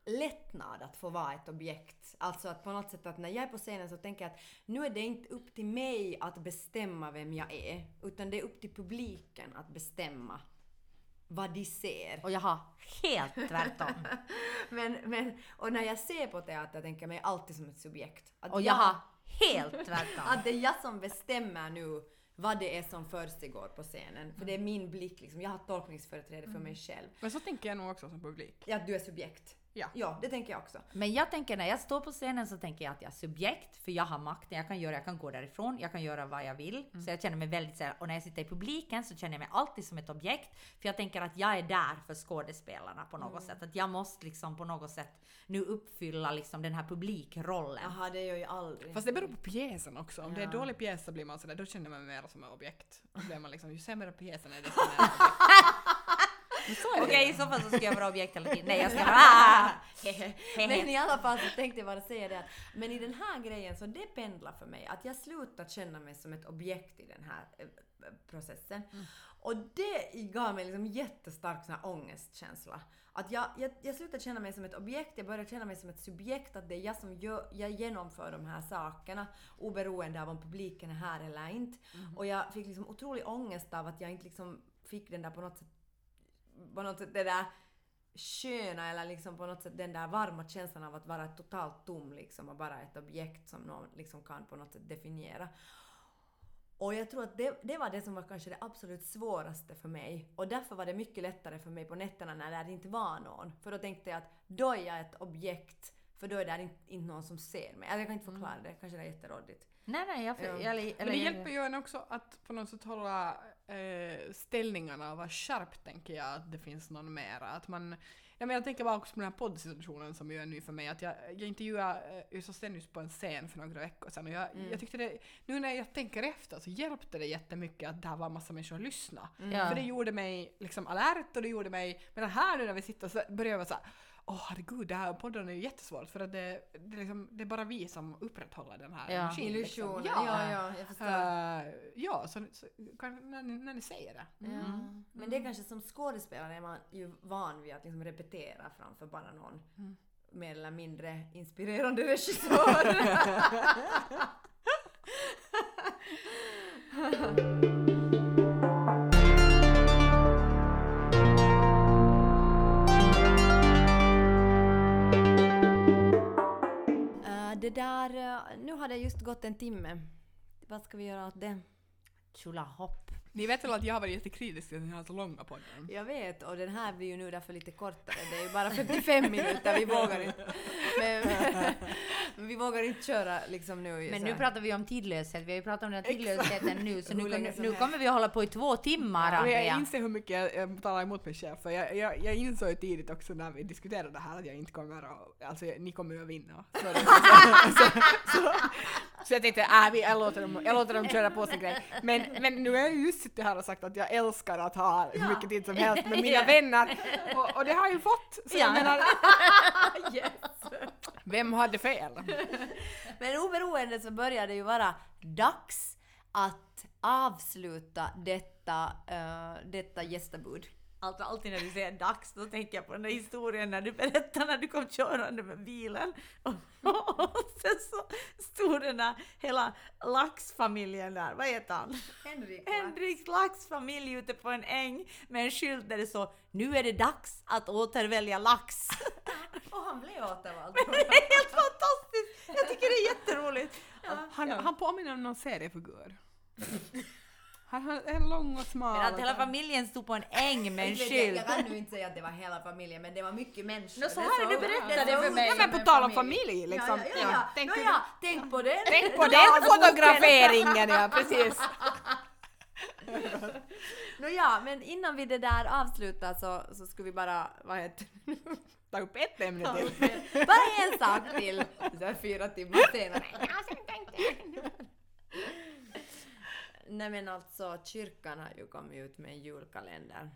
lättnad att få vara ett objekt. Alltså att på något sätt att när jag är på scenen så tänker jag att nu är det inte upp till mig att bestämma vem jag är, utan det är upp till publiken att bestämma vad de ser. Och jag har helt tvärtom. Men, men, och när jag ser på teater tänker jag mig alltid som ett subjekt. Att Och jag har helt tvärtom. att det är jag som bestämmer nu vad det är som försiggår på scenen. För det är min blick liksom. Jag har tolkningsföreträde för mig själv. Men så tänker jag nog också som publik. Ja, du är subjekt. Ja. Ja, det tänker jag också. Men jag tänker när jag står på scenen så tänker jag att jag är subjekt, för jag har makten. Jag kan göra, jag kan gå därifrån, jag kan göra vad jag vill. Så jag känner mig väldigt så här, och när jag sitter i publiken så känner jag mig alltid som ett objekt. För jag tänker att jag är där för skådespelarna på något sätt. Att jag måste liksom på något sätt nu uppfylla liksom den här publikrollen. Jaha, det gör jag aldrig. Fast det beror på pjäsen också. Om det är Ja. dålig pjäs så blir man sådär, då känner man mer som ett objekt. Då blir man liksom, ju sämre pjäsen är desto mer objekt. Okej, i så fall så ska jag vara objekt hela tiden. Nej, jag ska vara... Men i alla fall så tänkte jag bara säga det att men i den här grejen så det pendlar för mig att jag slutar känna mig som ett objekt i den här eh, processen. Och det gav mig liksom jättestark sån här ångestkänsla. Att jag, jag, jag slutar känna mig som ett objekt, jag börjar känna mig som ett subjekt, att det är jag som gör, jag genomför de här sakerna oberoende av om publiken är här eller inte. Och jag fick liksom otrolig ångest av att jag inte liksom fick den där på något sätt, på något sätt det där sköna eller liksom på något sätt den där varma känslan av att vara totalt tom liksom och bara ett objekt som någon liksom kan på något sätt definiera. Och jag tror att det, det var det som var kanske det absolut svåraste för mig. Och därför var det mycket lättare för mig på nätterna när det inte var någon. För då tänkte jag att då är jag ett objekt, för då är det inte, inte någon som ser mig. Alltså jag kan inte förklara det, kanske det är jätterådigt. Nej, nej, jag... Ja. Eller, Men det hjälper ju en också att på något sätt hålla eh, ställningarna och vara skarp tänker jag att det finns någon mera. Att man, ja, men jag tänker bara också på den här poddsituationen som ju är ny för mig. Att jag, jag intervjuade eh, Yrsa Stenius på en scen för några veckor sedan och jag, Mm. jag tyckte det, nu när jag tänker efter så hjälpte det jättemycket att där var massa människor och lyssna. Ja. För det gjorde mig liksom alert och det gjorde mig, men här nu när vi sitter så börjar jag vara såhär Åh herregud, det här podden är ju jättesvårt för att det, det, är liksom, det är bara vi som upprätthåller den här Ja. energin. Liksom. ja, ja, jag förstår. Eh, ja, så, så kan, när, ni, när ni säger det. Ja. Men det är kanske som skådespelare är man ju van vid att liksom repetera framför bara någon mer eller mindre inspirerande regissör. där, eh, nu har det just gått en timme. Vad ska vi göra åt det? Tjolahopp. Ni vet väl att jag har varit jättekritisk till ni har så långa podden? Jag vet, och den här blir ju nu därför lite kortare. Det är ju bara 55 minuter, vi vågar inte. Men, men vi vågar inte köra liksom nu. Men så nu här. pratar vi om tidlöshet. Vi har ju pratat om den här tidlösheten nu, så nu, nu, kommer vi att hålla på i två timmar, Och jag Andrea. inser hur mycket jag, jag talar emot mig själv för jag, jag, jag insåg ju tidigt också när vi diskuterade det här att jag inte kommer att, alltså jag, ni kommer ju att vinna. Så, så, så, så, jag tänkte äh, vi, jag, låter dem, jag låter dem köra på sin grej. Men, men nu har jag ju suttit här och sagt att jag älskar att ha hur mycket tid som helst med mina vänner och, och det har jag ju fått. Så jag Ja. menar, yes. vem hade fel? Men oberoende så börjar det ju vara dags att avsluta detta, uh, detta gästabud. Alltså alltid när du säger dags, då tänker jag på den där historien när du berättade när du kom körande med bilen. Och, och sen så stod den där hela laxfamiljen där, vad heter han? Henrik. Henriks laxfamilj ute på en äng med en skylt där det står Nu är det dags att återvälja lax. Och han blev återvald. Det är helt fantastiskt! Jag tycker det är jätteroligt. Han, han påminner om någon seriefigur. Han har en lång och smal. Men att hela familjen stod på en äng med en skylt. jag kan nu inte säga att det var hela familjen, men det var mycket människor. Nå, så Det här såg- du berättade för mig. Ja men på tal om familj liksom. Ja, ja, ja. Tänk, Nå, du- ja, tänk på det. tänk på den fotograferingen ja, precis. Nåja, men innan vi det där avslutar så, så skulle vi bara, vad heter det? Ta upp ett ämne till. Bara en sak till! Så fyra timmar senare. Nej men alltså, kyrkan har ju kommit ut med en julkalender.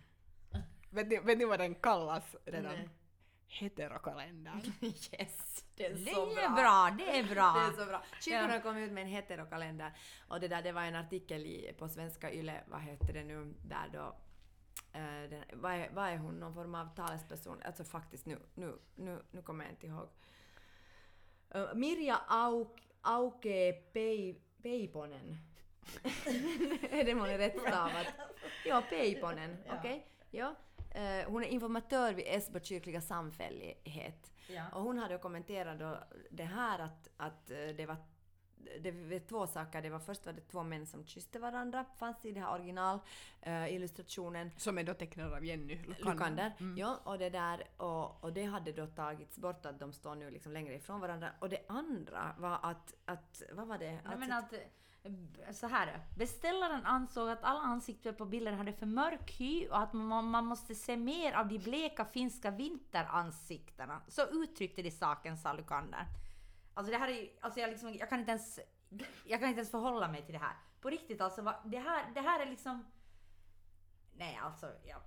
Vet ni, vet ni vad den kallas redan? Nej. Heterokalendern. Yes! Det är Det så är bra, det är bra. Det är så bra. Kyrkan Ja. har kommit ut med en heterokalender och det där det var en artikel i, på svenska Yle, vad heter det nu, där då eh, den, vad, är, vad är hon, någon form av talesperson? Alltså faktiskt nu, nu, nu, nu kommer jag inte ihåg. Eh, Mirja Auk, Auke Pei, Peiponen. det månne rätt stavat? Ja, Peiponen, okej. Ja. Eh, hon är informatör vid Esbo kyrkliga samfällighet. Ja. Och hon hade kommenterat då det här att, att eh, det var det var två saker. Det var först var det två män som kysste varandra, fanns i den här originalillustrationen. Som är då tecknad av Jenny Lukander. Ja, och det där, och, och det hade då tagits bort att de står nu liksom längre ifrån varandra. Och det andra var att, att vad var det? Nej, Att- men att, eh, så här, beställaren ansåg att alla ansikten på bilden hade för mörk hy och att man, man måste se mer av de bleka finska vinteransiktena. Så uttryckte de saken, sa Lukander. Alltså det här är alltså jag, liksom, jag kan inte ens, jag kan inte ens förhålla mig till det här. På riktigt alltså, det här, det här är liksom... Nej alltså, ja.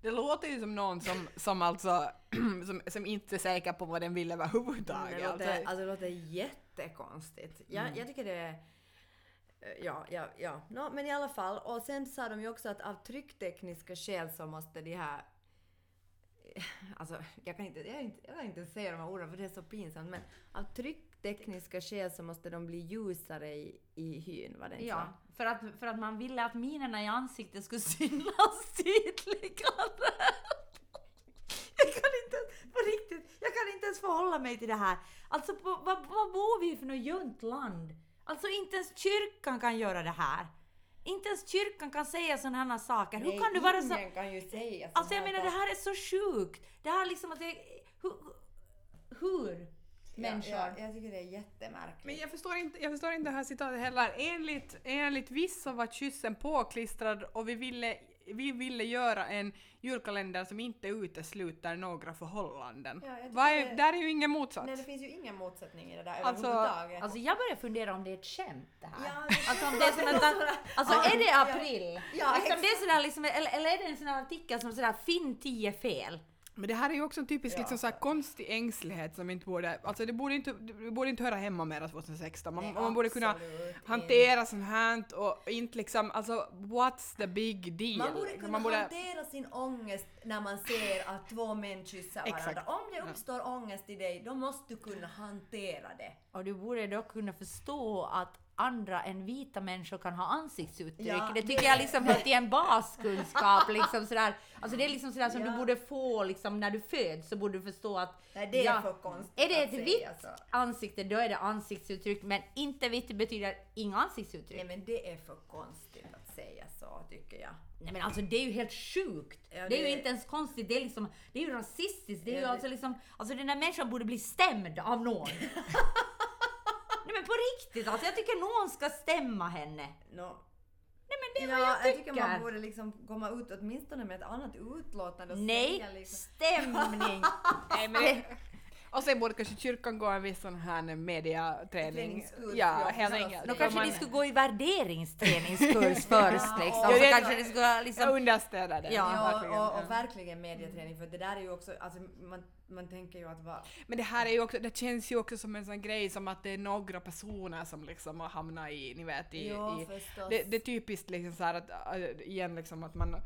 Det låter ju som någon som, som alltså, som, som inte är säker på vad den vill överhuvudtaget. Det låter, Alltså, alltså, det låter jättekonstigt. Jag, jag tycker det är... Ja, ja, ja. Nå, men i alla fall. Och sen sa de ju också att av trycktekniska skäl så måste de här... Alltså, jag kan inte, jag kan inte, jag kan inte säga de här orden för det är så pinsamt, men av trycktekniska skäl så måste de bli ljusare i, i hyn, var det inte Ja, så? för att, för att man ville att minerna i ansiktet skulle synas tydligare. Jag kan inte, på riktigt, jag kan inte ens förhålla mig till det här. Alltså, vad bor vi i för något ljumt land? Alltså, inte ens kyrkan kan göra det här. Inte ens kyrkan kan säga sådana här saker. Hur Nej, kan du vara så... ingen kan ju säga Alltså jag menar det här är så sjukt. Det här liksom att det... Hur? hur människor... Ja, ja, jag tycker det är jättemärkligt. Men jag förstår, inte, jag förstår inte det här citatet heller. Enligt, enligt vissa var kyssen påklistrad och vi ville, vi ville göra en julkalender som inte utesluter några förhållanden. Ja, är, det- där är ju ingen motsats. Nej, det finns ju ingen motsättning i det där Alltså- överhuvudtaget. Alltså jag börjar fundera om det är ett skämt det här. Ja, det- Alltså om det är sån att, alltså är det april? Ja, liksom det är sådär liksom, eller, eller är det en sån här artikel som sådär finn 10 fel? Men det här är ju också en typisk Ja. liksom, så här, konstig ängslighet som inte borde, alltså det borde inte, det borde inte höra hemma mer 2016. Man, Nej, man borde kunna hantera sånt här och inte liksom, alltså what's the big deal? Man borde kunna Man borde- hantera sin ångest när man ser att två män kyssar varandra. Exakt. Om det uppstår ångest i dig, då måste du kunna hantera det. Och du borde då kunna förstå att andra än vita människor kan ha ansiktsuttryck. Ja, det tycker det- jag liksom hör till en baskunskap. Liksom sådär. Alltså det är liksom sådär som Ja. du borde få liksom, när du föds så borde du förstå att Nej, det är ja, för konstigt Är det ett vitt så. ansikte då är det ansiktsuttryck men inte vitt betyder inga ansiktsuttryck. Nej men det är för konstigt att säga så, tycker jag. Nej men alltså det är ju helt sjukt. Ja, det är ju det- inte ens konstigt, det är liksom, det är ju rasistiskt. Det är ju Ja, det- alltså liksom, alltså den här människan borde bli stämd av någon. Men på riktigt alltså, jag tycker någon ska stämma henne. No. Nej men det är Ja, vad jag jag tycker. tycker man borde liksom komma ut åtminstone med ett annat utlåtande och Nej, säga liksom... stämning. Nej, men och sen borde kanske kyrkan gå en viss sån här mediaträning. Ja, ja, helt enkelt. Då kanske man, de skulle gå i värderingsträningskurs först liksom. och- Så kanske det skulle liksom... det. Ja, Ja, verkligen, och, ja. och verkligen mediaträning för det där är ju också, alltså man, man tänker ju att vad... Men det här är ju också, det känns ju också som en sån grej som att det är några personer som liksom har hamnat i, ni vet, i... Ja, i det, det är typiskt liksom så här att, äh, igen liksom att man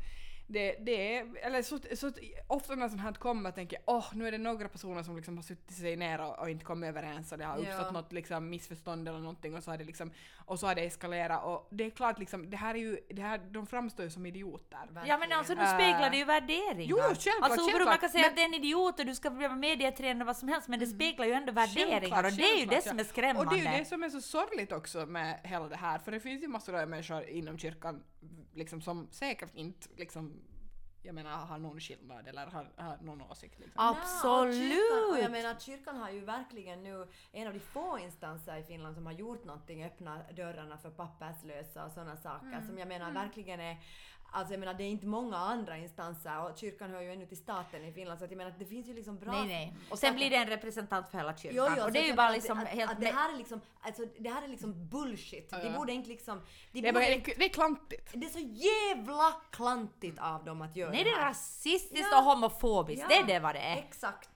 det, det är, eller så, så ofta när sånt här kommer tänker jag åh nu är det några personer som liksom har suttit sig ner och, och inte kommit överens och det har Ja. uppstått något liksom missförstånd eller någonting och så har det liksom och så har det eskalerat och det är klart liksom det här är ju, det här, de framstår ju som idioter. Ja men alltså nu Äh. speglar det ju värderingar. Jo, självklart, alltså oberoende, man självklart. kan säga Men- att det är en idiot och du ska bli mediatränare och vad som helst men det speglar ju ändå värderingar Självklart, och det är ju det självklart, som är skrämmande. Och det är ju det som är så sorgligt också med hela det här, för det finns ju massor av människor inom kyrkan liksom, som säkert inte liksom, jag menar har någon skillnad eller har, har någon åsikt. Liksom. Absolut! kyrkan, och jag menar att kyrkan har ju verkligen nu en av de få instanser i Finland som har gjort någonting, öppnat dörrarna för papperslösa och sådana saker Mm. som jag menar verkligen är Alltså jag menar det är inte många andra instanser och kyrkan hör ju ännu till staten i Finland så att jag menar att det finns ju liksom bra... Nej nej. Och sen blir det en representant för hela kyrkan. Jo, jo, och det är ju bara liksom att, helt... att det här är liksom, alltså det här är liksom bullshit. De Ja. borde inte liksom... De Det är, borde inte, det är klantigt. det är så jävla klantigt av dem att göra Nej det är här. rasistiskt Ja. och homofobiskt, Ja. det är det vad det är. Exakt.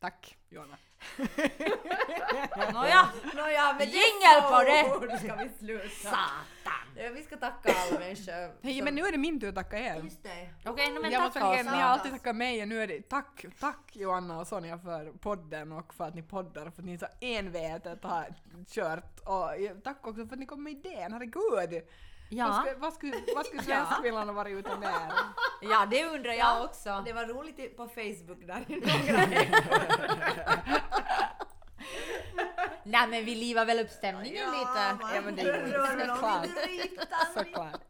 Tack Johanna. Nåja, Nåja, med Jingel på det. ska vi sluta. Ja, Vi ska tacka alla människor. Hej men nu är det min tur att tacka er. Just det. Okej, no, men jag måste tacka oss ni har alltid tackat mig och nu är det tack, tack Johanna och Sonja för podden och för att ni poddar för att ni så envetet har kört och tack också för att ni kom med idén, herregud! Vad Ja, skulle, vad skulle, vad skulle Svenskfinland vara utan er? ja det undrar jag också. Det var roligt på Facebook där några. Nej men vi livar väl upp stämningen lite. Ja men det gjorde såklart. Såklart.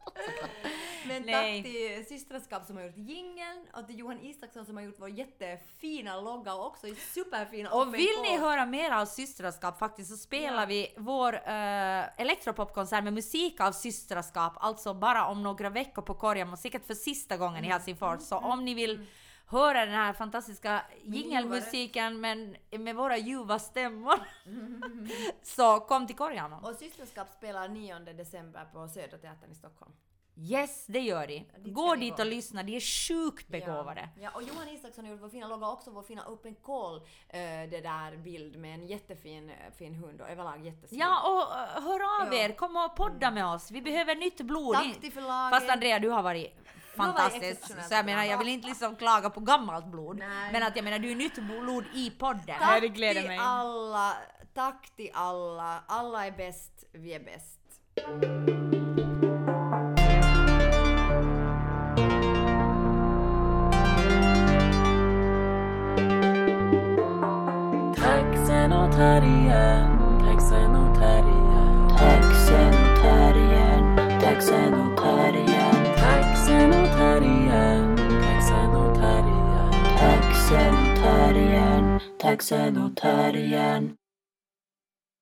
Men Nej. tack till Systraskap som har gjort jingeln och till Johan Isaksson som har gjort vår jättefina logga och också superfina Och vill ni höra mer av systraskap faktiskt så spelar Ja. vi vår uh, elektropopkonsert med musik av systraskap, alltså bara om några veckor på Korgen och säkert för sista gången Mm. i Helsingfors. Så om ni vill höra den här fantastiska jingelmusiken men med våra ljuva stämmor så kom till Korgen. Och Systraskap spelar 9 december på Södra Teatern i Stockholm. Yes, det gör de. dit Gå dit och lyssna, de är sjukt begåvade. Ja, ja, och Johan Isaksson gjort vår fina logga också, vår fina open call, eh, det där bild med en jättefin eh, fin hund och överlag jättesnygg. Ja, och eh, hör av Ja. er, kom och podda med oss. Vi behöver nytt blod. Tack till förlaget. Fast Andrea, du har varit har varit fantastisk. exceptionellt Så jag menar, jag vill inte liksom klaga på gammalt blod. Nej. Men att jag menar, du är nytt blod i podden. Tack till alla, tack till alla, alla är bäst, vi är bäst. Taxen och terriern, taxen och